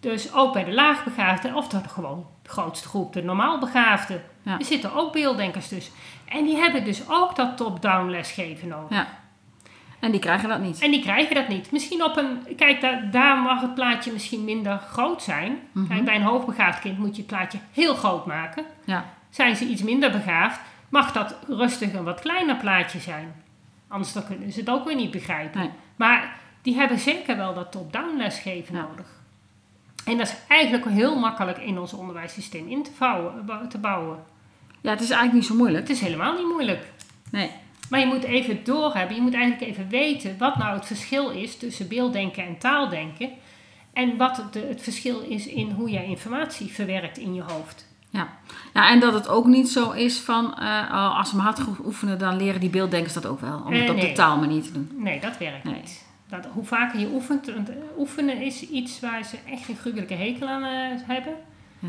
Dus ook bij de laagbegaafden, of dat gewoon grootste groep, de normaalbegaafden. Ja. Er zitten ook beelddenkers tussen. En die hebben dus ook dat top-down lesgeven nodig. ja. En die krijgen dat niet. En die krijgen dat niet. Misschien op een. Kijk, daar, daar mag het plaatje misschien minder groot zijn. Mhm. Kijk, bij een hoogbegaafd kind moet je het plaatje heel groot maken. Ja, Zijn ze iets minder begaafd, mag dat rustig een wat kleiner plaatje zijn. Anders dan kunnen ze het ook weer niet begrijpen. nee. Maar die hebben zeker wel dat top-down lesgeven Ja. nodig. En dat is eigenlijk heel makkelijk in ons onderwijssysteem in te, vouwen, te bouwen. Ja, het is eigenlijk niet zo moeilijk. Het is helemaal niet moeilijk. Nee. Maar je moet even doorhebben, je moet eigenlijk even weten wat nou het verschil is tussen beelddenken en taaldenken. En wat het, de- het verschil is in hoe je informatie verwerkt in je hoofd. Ja. ja, en dat het ook niet zo is van oh, als ze maar hard oefenen, dan leren die beelddenkers dat ook wel. Om het Eh, op de taalmanier te doen. Nee, dat werkt Nee. niet. Dat, hoe vaker je oefent, want oefenen is iets waar ze echt een gruwelijke hekel aan eh, hebben. Ja.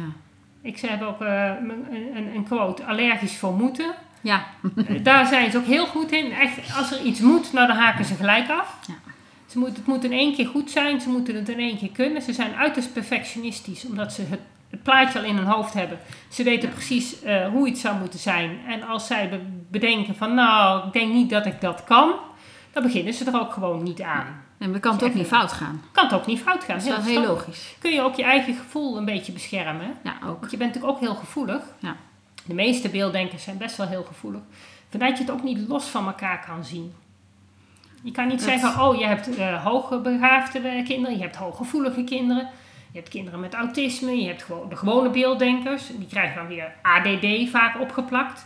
Ik zei heb ook eh, een, een, een quote, allergisch voor moeten. Ja. Eh, Daar zijn ze ook heel goed in. Echt, als er iets moet, nou dan haken ze gelijk af. Ja. Ze moet, het moet in één keer goed zijn, ze moeten het in één keer kunnen. Ze zijn uiterst perfectionistisch, omdat ze het, het plaatje al in hun hoofd hebben. Ze weten precies hoe iets zou moeten zijn. En als zij be- bedenken van, nou, ik denk niet dat ik dat kan, dan beginnen ze er ook gewoon niet aan. En dan kan het ook niet fout gaan. Kan het ook niet fout gaan. Dat is wel heel logisch. Kun je ook je eigen gevoel een beetje beschermen. Ja, ook. Want je bent natuurlijk ook heel gevoelig. Ja. De meeste beelddenkers zijn best wel heel gevoelig. Dat je het ook niet los van elkaar kan zien. Je kan niet Dat- zeggen, oh je hebt eh hoogbegaafde eh, kinderen, je hebt hooggevoelige kinderen. Je hebt kinderen met autisme, je hebt gewoon de gewone beelddenkers. Die krijgen dan weer ADD vaak opgeplakt.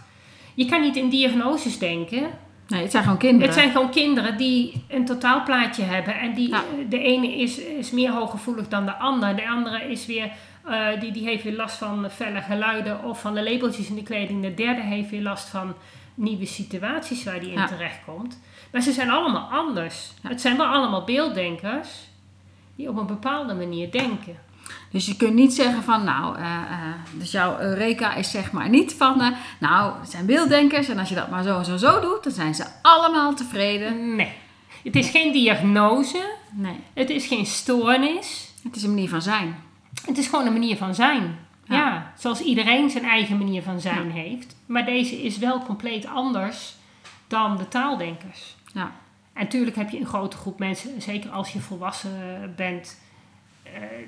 Je kan niet in diagnoses denken. Nee, het zijn gewoon kinderen. Het zijn gewoon kinderen die een totaalplaatje hebben. En die, Ja. eh, de ene is, is meer hooggevoelig dan de ander. De andere is weer, eh, die, die heeft weer last van felle geluiden of van de labeltjes in de kleding. De derde heeft weer last van nieuwe situaties waar die in Ja. terechtkomt. Maar ze zijn allemaal anders. Ja. Het zijn wel allemaal beelddenkers die op een bepaalde manier denken. Dus je kunt niet zeggen van, nou, eh, eh, dus jouw Eureka is zeg maar niet van, eh, nou, het zijn beelddenkers en als je dat maar zo en zo zo doet, dan zijn ze allemaal tevreden. Nee. Het is geen diagnose. Nee, Het is geen stoornis. het is een manier van zijn. Het is gewoon een manier van zijn. Ja. Ja, zoals iedereen zijn eigen manier van zijn heeft. Maar deze is wel compleet anders dan de taaldenkers. Ja, En natuurlijk heb je een grote groep mensen, zeker als je volwassen bent,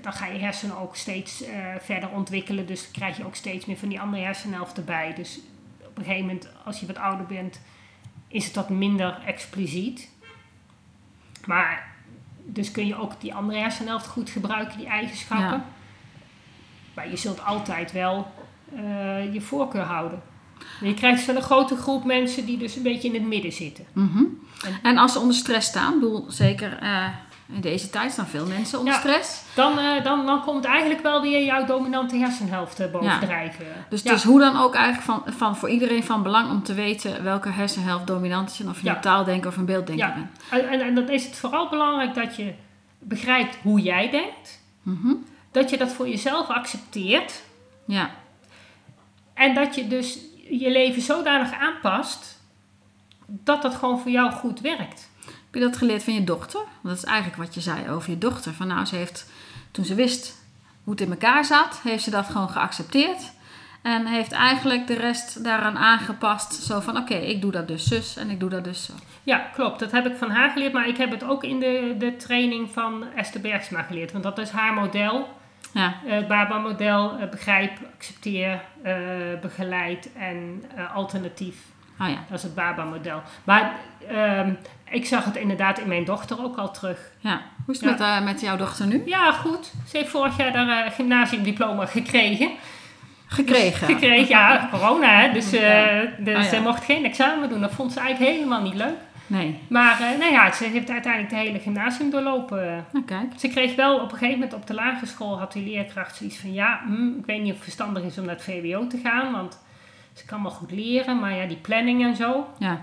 dan ga je hersenen ook steeds eh, verder ontwikkelen. Dus dan krijg je ook steeds meer van die andere hersenhelft erbij. Dus op een gegeven moment, als je wat ouder bent, is het wat minder expliciet. Maar dus kun je ook die andere hersenhelft goed gebruiken, die eigenschappen. Ja. Maar je zult altijd wel eh, je voorkeur houden. Je krijgt wel een grote groep mensen die dus een beetje in het midden zitten. Mhm. En- En als ze onder stress staan, bedoel, zeker eh, in deze tijd staan veel mensen onder Ja. stress. Dan, eh, dan, dan komt eigenlijk wel weer jouw dominante hersenhelft eh, bovendrijven. Dus ja. het is hoe dan ook eigenlijk van, van voor iedereen van belang om te weten welke hersenhelft dominant is. En of je een taaldenker of een beelddenker Ja. bent. En, en, en dan is het vooral belangrijk dat je begrijpt hoe jij denkt. Mhm. Dat je dat voor jezelf accepteert. Ja, En dat je dus je leven zodanig aanpast dat dat gewoon voor jou goed werkt. Heb je dat geleerd van je dochter? Want dat is eigenlijk wat je zei over je dochter. Van nou, ze heeft, toen ze wist hoe het in elkaar zat, heeft ze dat gewoon geaccepteerd. En heeft eigenlijk de rest daaraan aangepast. Zo van, oké, ik doe dat dus zus en ik doe dat dus zo. Ja, klopt. Dat heb ik van haar geleerd. Maar ik heb het ook in de, de training van Esther Bergsma geleerd. Want dat is haar model. Ja, Eh, Het BABA-model. eh, begrijp, accepteer, eh, begeleid en eh, alternatief. oh ja. Dat is het BABA-model. Maar ehm, ik zag het inderdaad in mijn dochter ook al terug. ja. Hoe is het Ja. met, eh, met jouw dochter nu? Ja, goed. Ze heeft vorig jaar haar eh, gymnasiumdiploma gekregen. Gekregen. Gekregen, ja, corona hè. Dus eh, dus Ah, ja. ze mocht geen examen doen. Dat vond ze eigenlijk helemaal niet leuk. Nee. Maar uh, nou ja, ze heeft uiteindelijk de hele gymnasium doorlopen. Nou, kijk. Ze kreeg wel op een gegeven moment op de lagere school had die leerkracht zoiets van ja, hm, ik weet niet of het verstandig is om naar het VWO te gaan, want ze kan wel goed leren, maar ja, die planning en zo. Ja.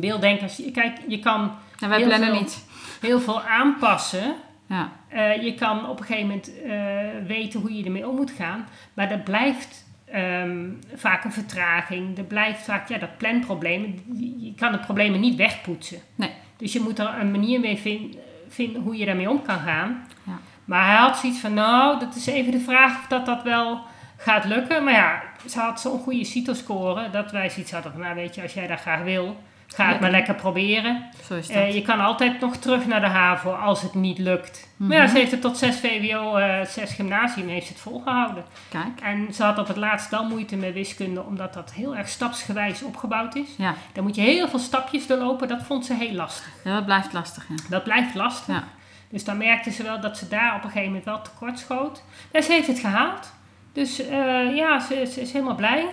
Beelddenkers, kijk, je kan wij Heel plannen veel. niet. heel veel aanpassen. Ja. Eh, je kan op een gegeven moment eh, weten hoe je ermee om moet gaan, maar er blijft ehm, vaak een vertraging. Er blijft vaak ja, dat planprobleem. Je, je kan de problemen niet wegpoetsen. Nee. Dus je moet er een manier mee vin- vinden hoe je daarmee om kan gaan. Ja. Maar hij had zoiets van, nou, dat is even de vraag of dat, dat wel gaat lukken. Maar ja, ze had zo'n goede CITO-score dat wij zoiets hadden van, nou weet je, als jij dat graag wil, ga het maar lekker proberen. Zo is dat. Eh, je kan altijd nog terug naar de HAVO als het niet lukt. Mhm. Maar ja, ze heeft het tot 6 VWO, eh 6 gymnasium heeft het volgehouden. Kijk. En ze had op het laatst wel moeite met wiskunde, omdat dat heel erg stapsgewijs opgebouwd is. Ja. Dan moet je heel veel stapjes doorlopen, dat vond ze heel lastig. ja, dat blijft lastig, ja. Dat blijft lastig. Ja. Dus dan merkte ze wel dat ze daar op een gegeven moment wel tekort schoot. En ze heeft het gehaald. Dus eh, ja, ze, ze is helemaal blij.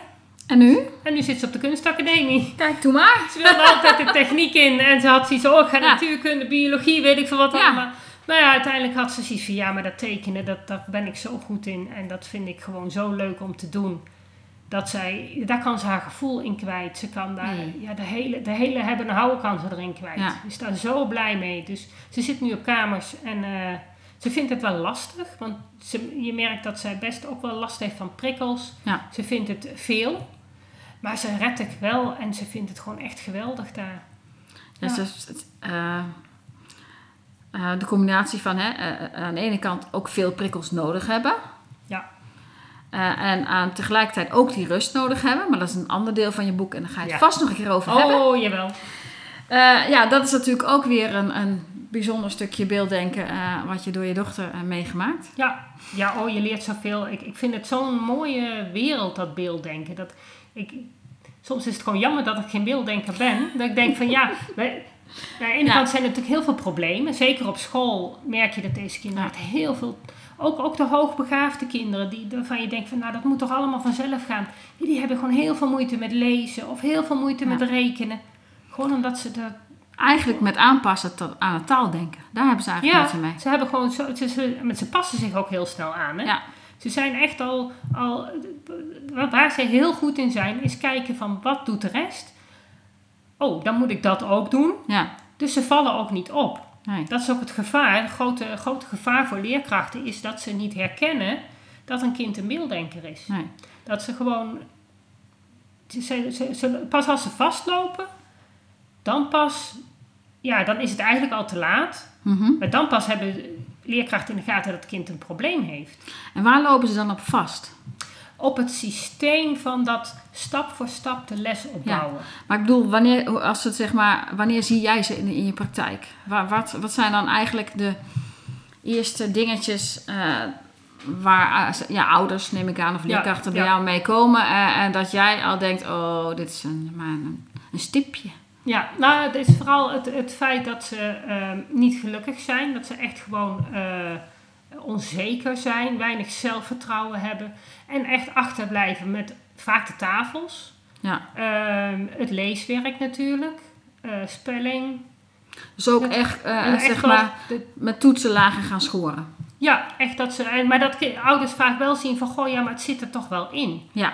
En nu? En nu zit ze op de kunstacademie. Kijk, doe maar. Ze wilde altijd de techniek in en ze had zoiets, oh ga Ja. natuurkunde, biologie, weet ik veel wat Ja. allemaal. Maar ja, uiteindelijk had ze zoiets van, ja, maar dat tekenen, dat, daar ben ik zo goed in. En dat vind ik gewoon zo leuk om te doen. Dat zij, daar kan ze haar gevoel in kwijt. Ze kan daar, Nee. ja, de hele, de hele hebben en houden kan ze erin kwijt. Ja. Ze is daar zo blij mee. Dus ze zit nu op kamers en eh, ze vindt het wel lastig. Want ze, je merkt dat zij best ook wel last heeft van prikkels. Ja. Ze vindt het veel. Maar ze redt het wel en ze vindt het gewoon echt geweldig daar. Ja, Ja. dus het, eh, eh, de combinatie van hè, eh, aan de ene kant ook veel prikkels nodig hebben. Ja. En aan tegelijkertijd ook die rust nodig hebben. Maar dat is een ander deel van je boek en daar ga je het Ja. vast nog een keer over hebben. Oh, jawel. Ja, dat is natuurlijk ook weer een, een bijzonder stukje beelddenken wat je door je dochter hebt meegemaakt. Ja, ja oh, je leert zoveel. Ik, ik vind het zo'n mooie wereld, dat beelddenken. Dat ik, soms is het gewoon jammer dat ik geen beelddenker ben. Dat ik denk van ja, wij, aan de ene Ja. kant zijn er natuurlijk heel veel problemen. Zeker op school merk je dat deze kinderen echt heel veel... Ook, ook de hoogbegaafde kinderen, die, waarvan je denkt van nou dat moet toch allemaal vanzelf gaan. Die, die hebben gewoon heel veel moeite met lezen of heel veel moeite Ja. met rekenen. Gewoon omdat ze dat Eigenlijk met aanpassen tot, aan het taaldenken. Daar hebben ze eigenlijk Ja, mee. ze hebben gewoon zo, ze, ze, ze passen zich ook heel snel aan. Hè? Ja. Ze zijn echt al, al, waar ze heel goed in zijn, is kijken van wat doet de rest. Oh, dan moet ik dat ook doen. Ja, Dus ze vallen ook niet op. nee. Dat is ook het gevaar. Het grote, grote gevaar voor leerkrachten is dat ze niet herkennen dat een kind een beelddenker is. nee. Dat ze gewoon, ze, ze, ze- ze- pas als ze vastlopen, dan pas, ja, dan is het eigenlijk al te laat. Mhm. Maar dan pas hebben leerkrachten in de gaten dat het kind een probleem heeft. En waar lopen ze dan op vast? Op het systeem van dat stap voor stap de les opbouwen. Maar ik bedoel, wanneer, als het, zeg maar, wanneer zie jij ze in, in je praktijk? Waar, wat, wat zijn dan eigenlijk de eerste dingetjes eh, waar eh, ja, ouders, neem ik aan, of Ja, leerkrachten bij ja. jou mee komen eh, en dat jij al denkt, oh, dit is een, maar een, een stipje. Ja, nou, het is vooral het, het feit dat ze ehm, niet gelukkig zijn. Dat ze echt gewoon eh, onzeker zijn, weinig zelfvertrouwen hebben. En echt achterblijven met vaak de tafels. Ja. Ehm, het leeswerk natuurlijk. eh, spelling. Dus ook echt, eh, echt zeg maar, de- met toetsenlagen gaan scoren. ja, echt dat ze... Maar dat ouders vaak wel zien van... Goh, ja, maar het zit er toch wel in. Ja,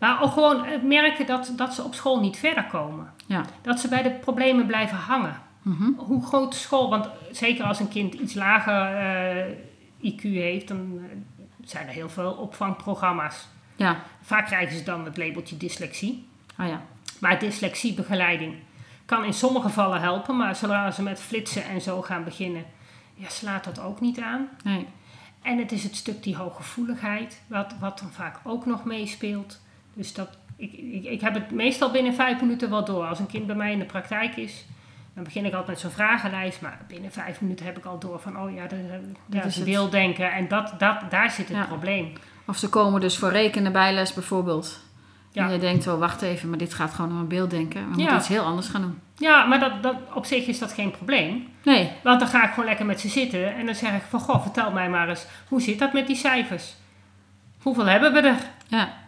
Maar ook gewoon eh, merken dat, dat ze op school niet verder komen. ja. Dat ze bij de problemen blijven hangen. Mhm. Hoe groot de school, want zeker als een kind iets lager eh, IQ heeft, dan eh, zijn er heel veel opvangprogramma's. Ja, Vaak krijgen ze dan het labeltje dyslexie. oh ja. Maar dyslexiebegeleiding kan in sommige gevallen helpen, maar zodra ze met flitsen en zo gaan beginnen, ja, slaat dat ook niet aan. Nee. En het is het stuk die hooggevoeligheid, wat, wat dan vaak ook nog meespeelt. Dus dat, ik, ik, ik heb het meestal binnen vijf minuten wel door. Als een kind bij mij in de praktijk is, dan begin ik altijd met zo'n vragenlijst. Maar binnen vijf minuten heb ik al door van, oh ja, dat, dat is beelddenken. En dat, dat, daar zit het Ja. probleem. Of ze komen dus voor rekenen bijles bijvoorbeeld. Ja. En je denkt, oh wacht even, maar dit gaat gewoon om een beelddenken. We moeten iets heel anders gaan doen. Ja, maar dat, dat, op zich is dat geen probleem. Nee, Want dan ga ik gewoon lekker met ze zitten en dan zeg ik van, goh, vertel mij maar eens, hoe zit dat met die cijfers? Hoeveel hebben we er? ja.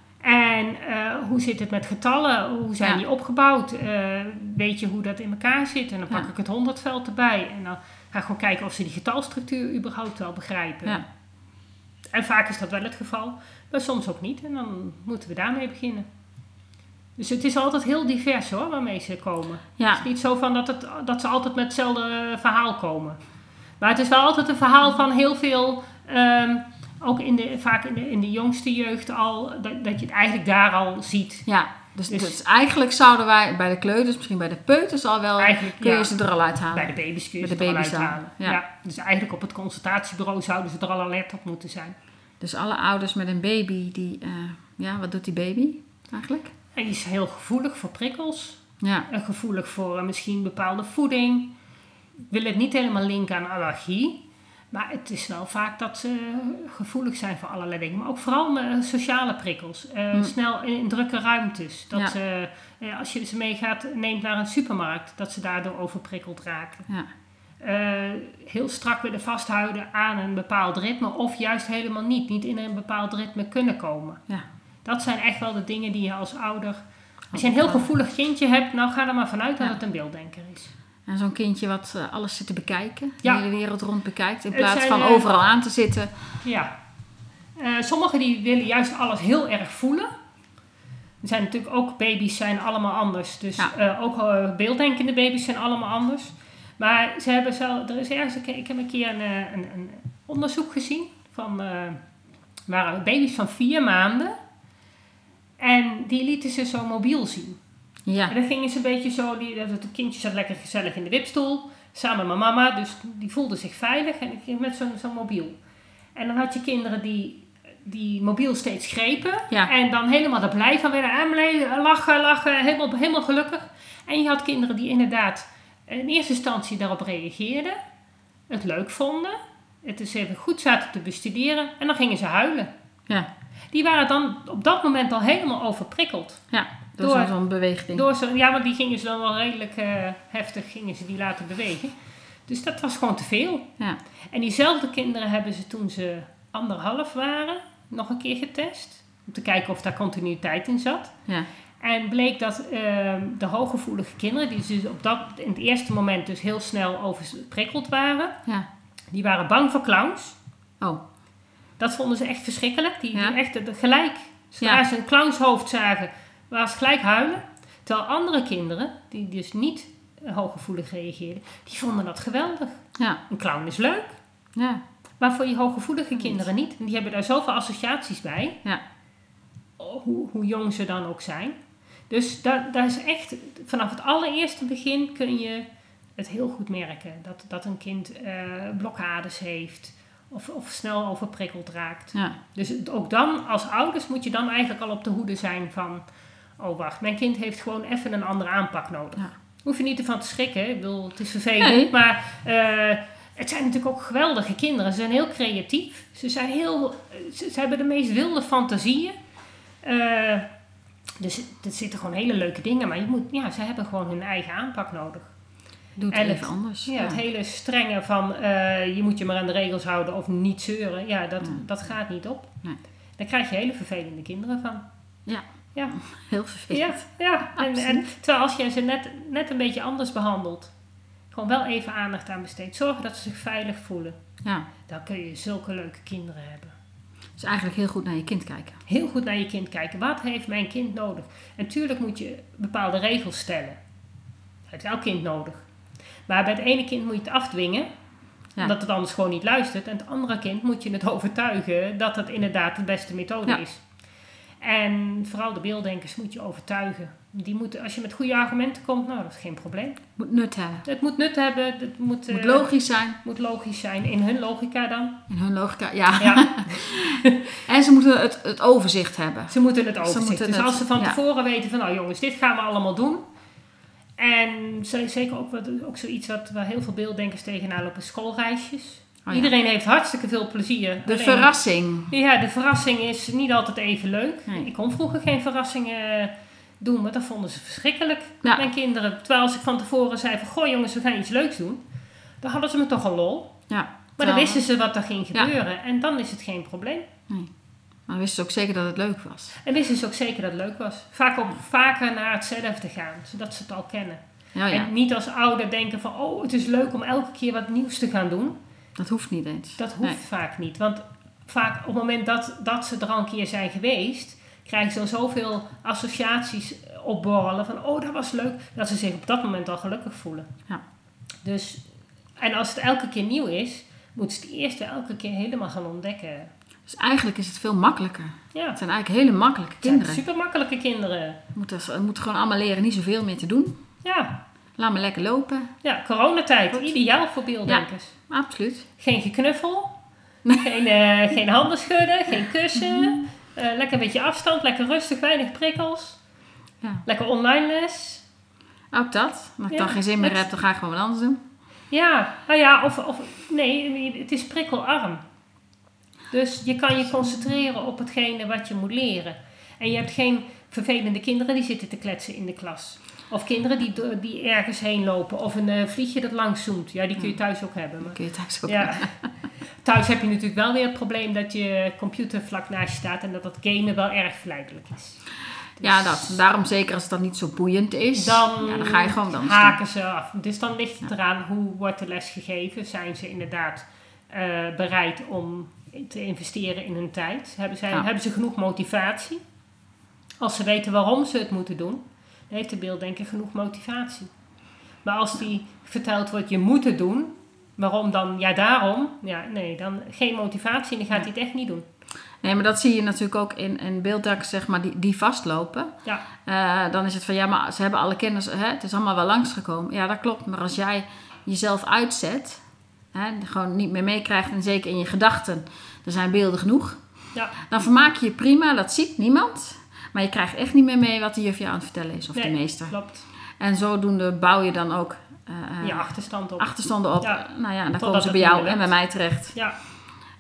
En eh, hoe zit het met getallen? Hoe zijn Ja. die opgebouwd? Eh, weet je hoe dat in elkaar zit? En dan pak Ja. ik het honderdveld erbij. En dan ga ik gewoon kijken of ze die getalstructuur überhaupt wel begrijpen. Ja. En vaak is dat wel het geval, maar soms ook niet. En dan moeten we daarmee beginnen. Dus het is altijd heel divers hoor, waarmee ze komen. Ja. Het is niet zo van dat, het, dat ze altijd met hetzelfde verhaal komen. Maar het is wel altijd een verhaal van heel veel, ehm, ook in de, vaak in de, in de jongste jeugd al, dat, dat je het eigenlijk daar al ziet. Ja, dus, Dus- dus eigenlijk zouden wij bij de kleuters, misschien bij de peuters al wel, kun je ja. ze er al uithalen. Bij de baby's kun je Bij ze er al uithalen. ja. Ja. Dus eigenlijk op het consultatiebureau zouden ze er al alert op moeten zijn. Dus alle ouders met een baby, die, eh, ja, wat doet die baby eigenlijk? En die is heel gevoelig voor prikkels. Ja, en gevoelig voor eh, misschien bepaalde voeding. Ik wil het niet helemaal linken aan allergie. Maar het is wel vaak dat ze gevoelig zijn voor allerlei dingen. Maar ook vooral eh, sociale prikkels. Eh, Hm. Snel in, in drukke ruimtes. Dat Ja. ze, eh, als je ze meegaat, neemt naar een supermarkt, dat ze daardoor overprikkeld raken. ja, heel strak willen vasthouden aan een bepaald ritme. Of juist helemaal niet. Niet in een bepaald ritme kunnen komen. ja. Dat zijn echt wel de dingen die je als ouder... Als je een heel gevoelig kindje hebt, nou ga er maar vanuit dat het een beelddenker is. En zo'n kindje wat eh, alles zit te bekijken, Ja. de hele wereld rond bekijkt, in plaats zijn, van eh, overal aan te zitten. Ja. Eh, sommigen die willen juist alles heel erg voelen. Er zijn natuurlijk ook baby's zijn allemaal anders. Dus Ja. ook beelddenkende baby's zijn allemaal anders. Maar ze hebben zelf, er is ergens, ik heb een keer een, een, een onderzoek gezien van waren baby's van vier maanden. En die lieten ze zo mobiel zien. Ja, En dan gingen ze een beetje zo, die, dat het kindje zat lekker gezellig in de wipstoel, samen met mama, dus die voelde zich veilig en ik ging met zo'n zo'n mobiel. En dan had je kinderen die, die mobiel steeds grepen Ja. en dan helemaal er blij van werden, en lachen, lachen, helemaal, helemaal gelukkig. En je had kinderen die inderdaad in eerste instantie daarop reageerden, het leuk vonden, het eens even goed zaten te bestuderen en dan gingen ze huilen. ja, Die waren dan op dat moment al helemaal overprikkeld. ja. Door, Door- zo'n- beweegding. Door zo, ja, want die gingen ze dan wel redelijk eh, heftig gingen ze die laten bewegen. Dus dat was gewoon te veel. Ja, En diezelfde kinderen hebben ze toen ze anderhalf waren nog een keer getest. Om te kijken of daar continuïteit in zat. ja, En bleek dat ehm, de hooggevoelige kinderen, die dus op dat, in het eerste moment dus heel snel overprikkeld waren, ja. die waren bang voor clowns. Oh, Dat vonden ze echt verschrikkelijk. Die, Ja. die echt de, gelijk, zodra Ja. ze een clownshoofd zagen, waren ze gelijk huilen. Terwijl andere kinderen, die dus niet eh, hooggevoelig reageerden, die vonden dat geweldig. ja, Een clown is leuk, ja, maar voor die hooggevoelige kinderen niet. Die hebben daar zoveel associaties bij, ja. oh, hoe, hoe jong ze dan ook zijn. Dus daar, daar is echt, vanaf het allereerste begin kun je het heel goed merken. Dat, dat een kind eh, blokkades heeft of, of snel overprikkeld raakt. ja. Dus ook dan, als ouders, moet je dan eigenlijk al op de hoede zijn van... Oh, wacht, mijn kind heeft gewoon even een andere aanpak nodig. Ja. Hoef je niet ervan te schrikken. Ik bedoel, het is vervelend. Nee. Maar eh, het zijn natuurlijk ook geweldige kinderen. Ze zijn heel creatief. Ze, zijn heel, ze, ze hebben de meest wilde fantasieën. Eh, dus er zitten gewoon hele leuke dingen. Maar je moet, ja, ze hebben gewoon hun eigen aanpak nodig. Doe het En even het- anders. Ja, het hele strenge van eh, je moet je maar aan de regels houden of niet zeuren. Ja, dat, Nee. dat gaat niet op. Nee. Daar krijg je hele vervelende kinderen van. Ja. Ja, Heel ja, vervelend. ja. En, Absoluut. en, terwijl als je ze net, net een beetje anders behandelt, gewoon wel even aandacht aan besteedt, zorgen dat ze zich veilig voelen, Ja. dan kun je zulke leuke kinderen hebben. Dus eigenlijk heel goed naar je kind kijken. Heel goed naar je kind kijken. Wat heeft mijn kind nodig? En tuurlijk moet je bepaalde regels stellen. Dat heeft elk kind nodig. Maar bij het ene kind moet je het afdwingen. Ja. Omdat het anders gewoon niet luistert. En het andere kind moet je het overtuigen dat het inderdaad de beste methode Ja. is. En vooral de beelddenkers moet je overtuigen. Die moeten, als je met goede argumenten komt, nou dat is geen probleem. Moet nut hebben. Het moet nut hebben, het moet, Moet eh, logisch zijn. moet logisch zijn. In hun logica dan. In hun logica. Ja. Ja, En ze moeten het, het overzicht hebben. ze moeten het overzicht. moeten dus het- als ze van ja. tevoren weten van, nou jongens, dit gaan we allemaal doen. En ze- zeker ook, wat, ook zoiets wat, waar heel veel beelddenkers tegenaan lopen, schoolreisjes. Oh ja. Iedereen heeft hartstikke veel plezier. De Alleen- verrassing. Ja, de verrassing is niet altijd even leuk. Nee. Ik kon vroeger geen verrassingen eh, doen, maar dat vonden ze verschrikkelijk, Ja. mijn kinderen. Terwijl als ik van tevoren zei van, goh jongens, we gaan iets leuks doen. Dan hadden ze me toch al lol. Ja. Maar dan wisten ze wat er ging Ja. gebeuren. En dan is het geen probleem. Maar Maar wist ze ook zeker dat het leuk was. En wisten ze ook zeker dat het leuk was. Vaak ook vaker naar hetzelfde gaan, zodat ze het al kennen. Ja, ja. En niet als ouder denken van, oh, het is leuk om elke keer wat nieuws te gaan doen. Dat hoeft niet eens. Dat hoeft Nee. vaak niet. Want vaak op het moment dat, dat ze er al een keer zijn geweest, krijgen ze dan zoveel associaties opborrelen van, oh, dat was leuk, dat ze zich op dat moment al gelukkig voelen. Ja. Dus, en als het elke keer nieuw is, moeten ze het eerst weer elke keer helemaal gaan ontdekken. Dus eigenlijk is het veel makkelijker. Ja, Het zijn eigenlijk hele makkelijke kinderen. super makkelijke kinderen. We moeten, we moeten gewoon allemaal leren niet zoveel meer te doen. Ja, Laat me lekker lopen. ja coronatijd, Goed. ideaal voor beelddenkers. Absoluut. Geen geknuffel, geen, eh, geen handen schudden, geen kussen. eh, lekker een beetje afstand, lekker rustig, weinig prikkels. Ja. Lekker online les. Ook dat. Als ik Ja, dan geen zin meer het- heb, dan ga ik gewoon wat anders doen. Ja, nou ja, of, of nee, het is prikkelarm. Dus je kan je concentreren op hetgene wat je moet leren. En je hebt geen vervelende kinderen die zitten te kletsen in de klas. Of kinderen die, die ergens heen lopen. Of een eh, vliegje dat langs zoomt. Ja, die kun je thuis ook hebben. Maar Kun je thuis ook Ja. Thuis heb je natuurlijk wel weer het probleem dat je computer vlak naast je staat en dat dat gamen wel erg verleidelijk is. Dus Ja, dat. Daarom zeker als het dan niet zo boeiend is. Dan, ja, dan ga je gewoon dan haken ze af. Dus dan ligt het eraan hoe wordt de les gegeven. Zijn ze inderdaad eh, bereid om te investeren in hun tijd? Hebben, zij, Ja. hebben ze genoeg motivatie? Als ze weten waarom ze het moeten doen, heeft de beelddenker genoeg motivatie. Maar als die verteld wordt, je moet het doen, waarom dan? Ja, daarom. Ja, nee, dan geen motivatie en dan gaat hij het echt niet doen. Nee, maar dat zie je natuurlijk ook in, in beelddakken, zeg maar, die, die vastlopen. Ja, Eh, dan is het van, ja, maar ze hebben alle kennis, hè, het is allemaal wel langsgekomen. Ja, dat klopt. Maar als jij jezelf uitzet, hè, gewoon niet meer meekrijgt en zeker in je gedachten, er zijn beelden genoeg. ja. Dan vermaak je je prima, dat ziet niemand. Maar je krijgt echt niet meer mee wat de juf je aan het vertellen is, of Nee, de meester. klopt. En zodoende bouw je dan ook eh, Je achterstand op. achterstanden op. Ja. Nou ja, dan Totdat komen ze bij jou en bij mij terecht. Ja,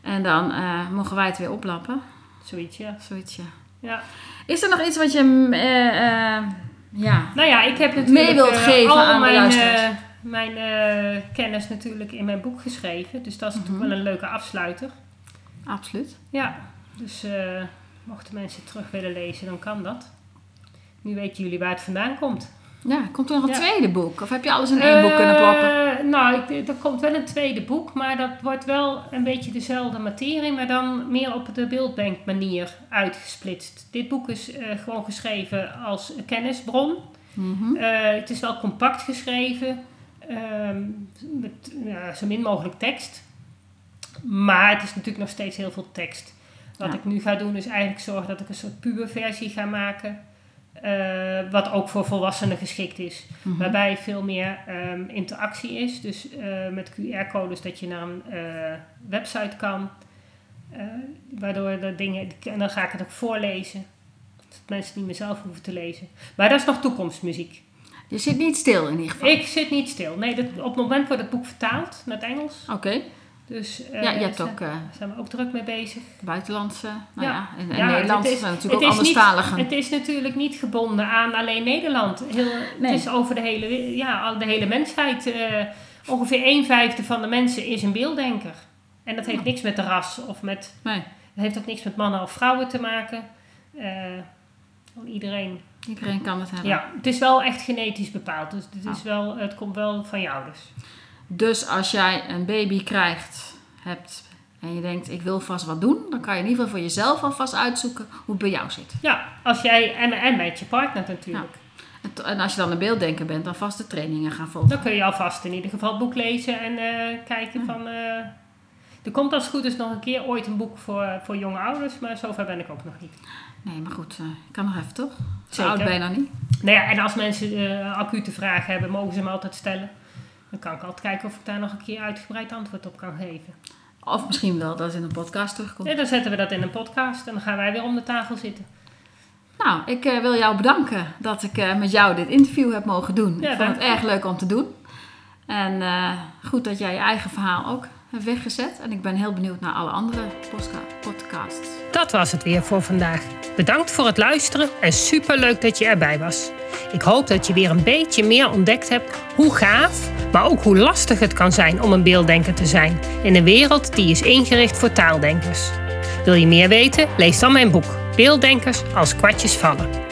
En dan eh, mogen wij het weer oplappen. zoiets, ja. Zoiets, ja. ja. Is er nog iets wat je... mm, ja, Nou ja, ik heb natuurlijk Mee wilt geven al aan de mijn, eh, mijn kennis natuurlijk in mijn boek geschreven. Dus dat is Mhm. natuurlijk wel een leuke afsluiter. absoluut. Ja, dus mochten mensen terug willen lezen, dan kan dat. Nu weten jullie waar het vandaan komt. Ja, komt er nog een Ja. tweede boek? Of heb je alles in één boek kunnen ploppen? Eh, Nou, ik, er komt wel een tweede boek, maar dat wordt wel een beetje dezelfde materie, maar dan meer op de beeldbankmanier uitgesplitst. Dit boek is eh, gewoon geschreven als kennisbron. Mhm. Eh, het is wel compact geschreven, ehm, met zo min mogelijk tekst. Maar het is natuurlijk nog steeds heel veel tekst. Wat Ja. ik nu ga doen is eigenlijk zorgen dat ik een soort puberversie ga maken. eh, wat ook voor volwassenen geschikt is. Mhm. Waarbij veel meer ehm, interactie is. Dus eh, met QR-codes dat je naar een eh, website kan. waardoor de dingen... En dan ga ik het ook voorlezen. Dat mensen niet meer zelf hoeven te lezen. Maar dat is nog toekomstmuziek. Je zit niet stil in ieder geval. Ik zit niet stil. Nee, dat, op het moment wordt het boek vertaald naar het Engels. Oké. Dus eh, Ja, je hebt daar ook eh, zijn we ook druk mee bezig. buitenlandse... Nou Ja. ja, en, en Ja, Nederlands het is- zijn natuurlijk ook niet- anderstaligen. Het is natuurlijk niet gebonden aan alleen Nederland. Heel, Nee. Het is over de hele, ja, de hele mensheid. eh, ongeveer een vijfde van de mensen is een beelddenker. En dat heeft niks met de ras of met... Nee, Het heeft ook niks met mannen of vrouwen te maken. Eh, iedereen. iedereen kan het hebben. Ja, het is wel echt genetisch bepaald. Dus het, is wel, het komt wel van je ouders. Dus als jij een baby krijgt, hebt en je denkt ik wil vast wat doen, dan kan je in ieder geval voor jezelf alvast uitzoeken hoe het bij jou zit. Ja, als jij en, en met je partner natuurlijk. En to- En als je dan een beelddenker bent, dan vast de trainingen gaan volgen. Dan kun je alvast in ieder geval het boek lezen en eh, kijken van... eh, er komt als het goed is nog een keer ooit een boek voor, voor jonge ouders, maar zover ben ik ook nog niet. Nee, maar goed, eh, kan nog even toch? Zo oud ben je nog niet. Nou ja, en als mensen acute vragen hebben, mogen ze me altijd stellen. Dan kan ik altijd kijken of ik daar nog een keer uitgebreid antwoord op kan geven. Of misschien wel dat in een podcast terugkomt. En dan zetten we dat in een podcast en dan gaan wij weer om de tafel zitten. Nou, ik eh, wil jou bedanken dat ik eh, met jou dit interview heb mogen doen. Ja, ik vond het erg leuk om te doen. En eh, goed dat jij je eigen verhaal ook weggezet. En ik ben heel benieuwd naar alle andere podcasts. Dat was het weer voor vandaag. Bedankt voor het luisteren en superleuk dat je erbij was. Ik hoop dat je weer een beetje meer ontdekt hebt hoe gaaf, maar ook hoe lastig het kan zijn om een beelddenker te zijn in een wereld die is ingericht voor taaldenkers. Wil je meer weten? Lees dan mijn boek Beelddenkers als kwartjes vallen.